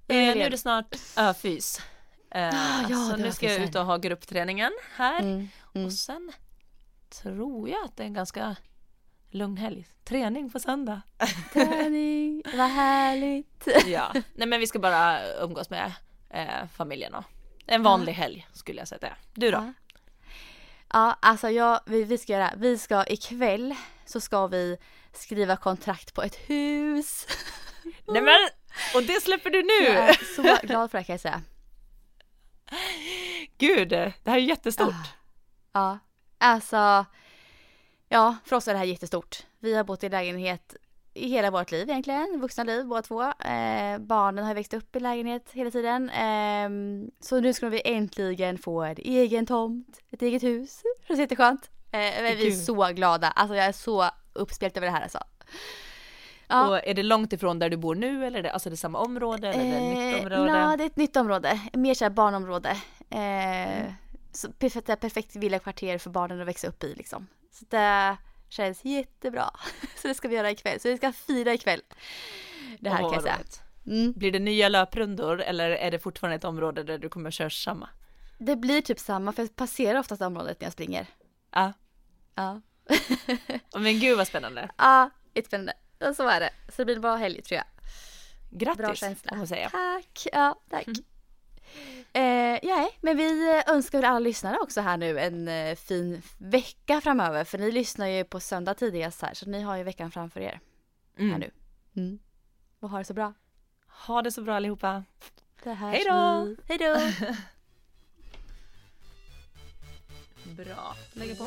Eh, nu är det snart öfys. Eh, ja, så nu ska jag ut och ha gruppträningen här. Mm. Mm. Och sen tror jag att det är en ganska lugn helg. Träning på söndag. [LAUGHS] Träning, vad härligt. ja, nej men vi ska bara umgås med eh, familjen och en vanlig helg skulle jag säga det. Du då? Ja. Ja, alltså jag, vi, vi ska göra, vi ska ikväll så ska vi skriva kontrakt på ett hus. [LAUGHS] Nej men, och det släpper du Jag nu! är så glad för det kan jag säga. Gud, det här är jättestort. Ja, alltså. Ja, för oss är det här jättestort. Vi har bott i lägenhet i hela vårt liv egentligen, vuxna liv båda två. Eh, barnen har växt upp i lägenhet hela tiden. Ehm, så nu ska vi äntligen få en egen tomt, ett eget hus. Det känns jätteskönt. Eh, men vi är så glada, alltså jag är så uppspelt över det här alltså. Ja. Och är det långt ifrån där du bor nu eller är det, alltså det är samma område eller är det ett nytt Eh, område? Ja, det är ett nytt område. Mer såhär barnområde. Eh, så perfekt, det är perfekt villakvarter för barnen att växa upp i liksom. Så det känns jättebra. [LAUGHS] Så det ska vi göra ikväll. Så vi ska fira ikväll. Det här Åh, kan jag säga. Mm. Blir det nya löprundor eller är det fortfarande ett område där du kommer köra samma? Det blir typ samma för jag passerar oftast området när jag springer. Ja, Ja. [LAUGHS] men gud vad spännande. Ja, jättespännande. Ja, Så är det. Så det blir en bra helg tror jag. Bra Grattis, känsla. får man säga. Tack, ja tack. [LAUGHS] Eh, ja, men vi önskar väl alla lyssnare också här nu en eh, fin vecka framöver. För ni lyssnar ju på söndag tidigast här, så ni har ju veckan framför er här Mm. nu. Mm. Och ha det så bra. Ha det så bra allihopa. Det här Hej då! Hej då! [LAUGHS] Bra. Lägger på.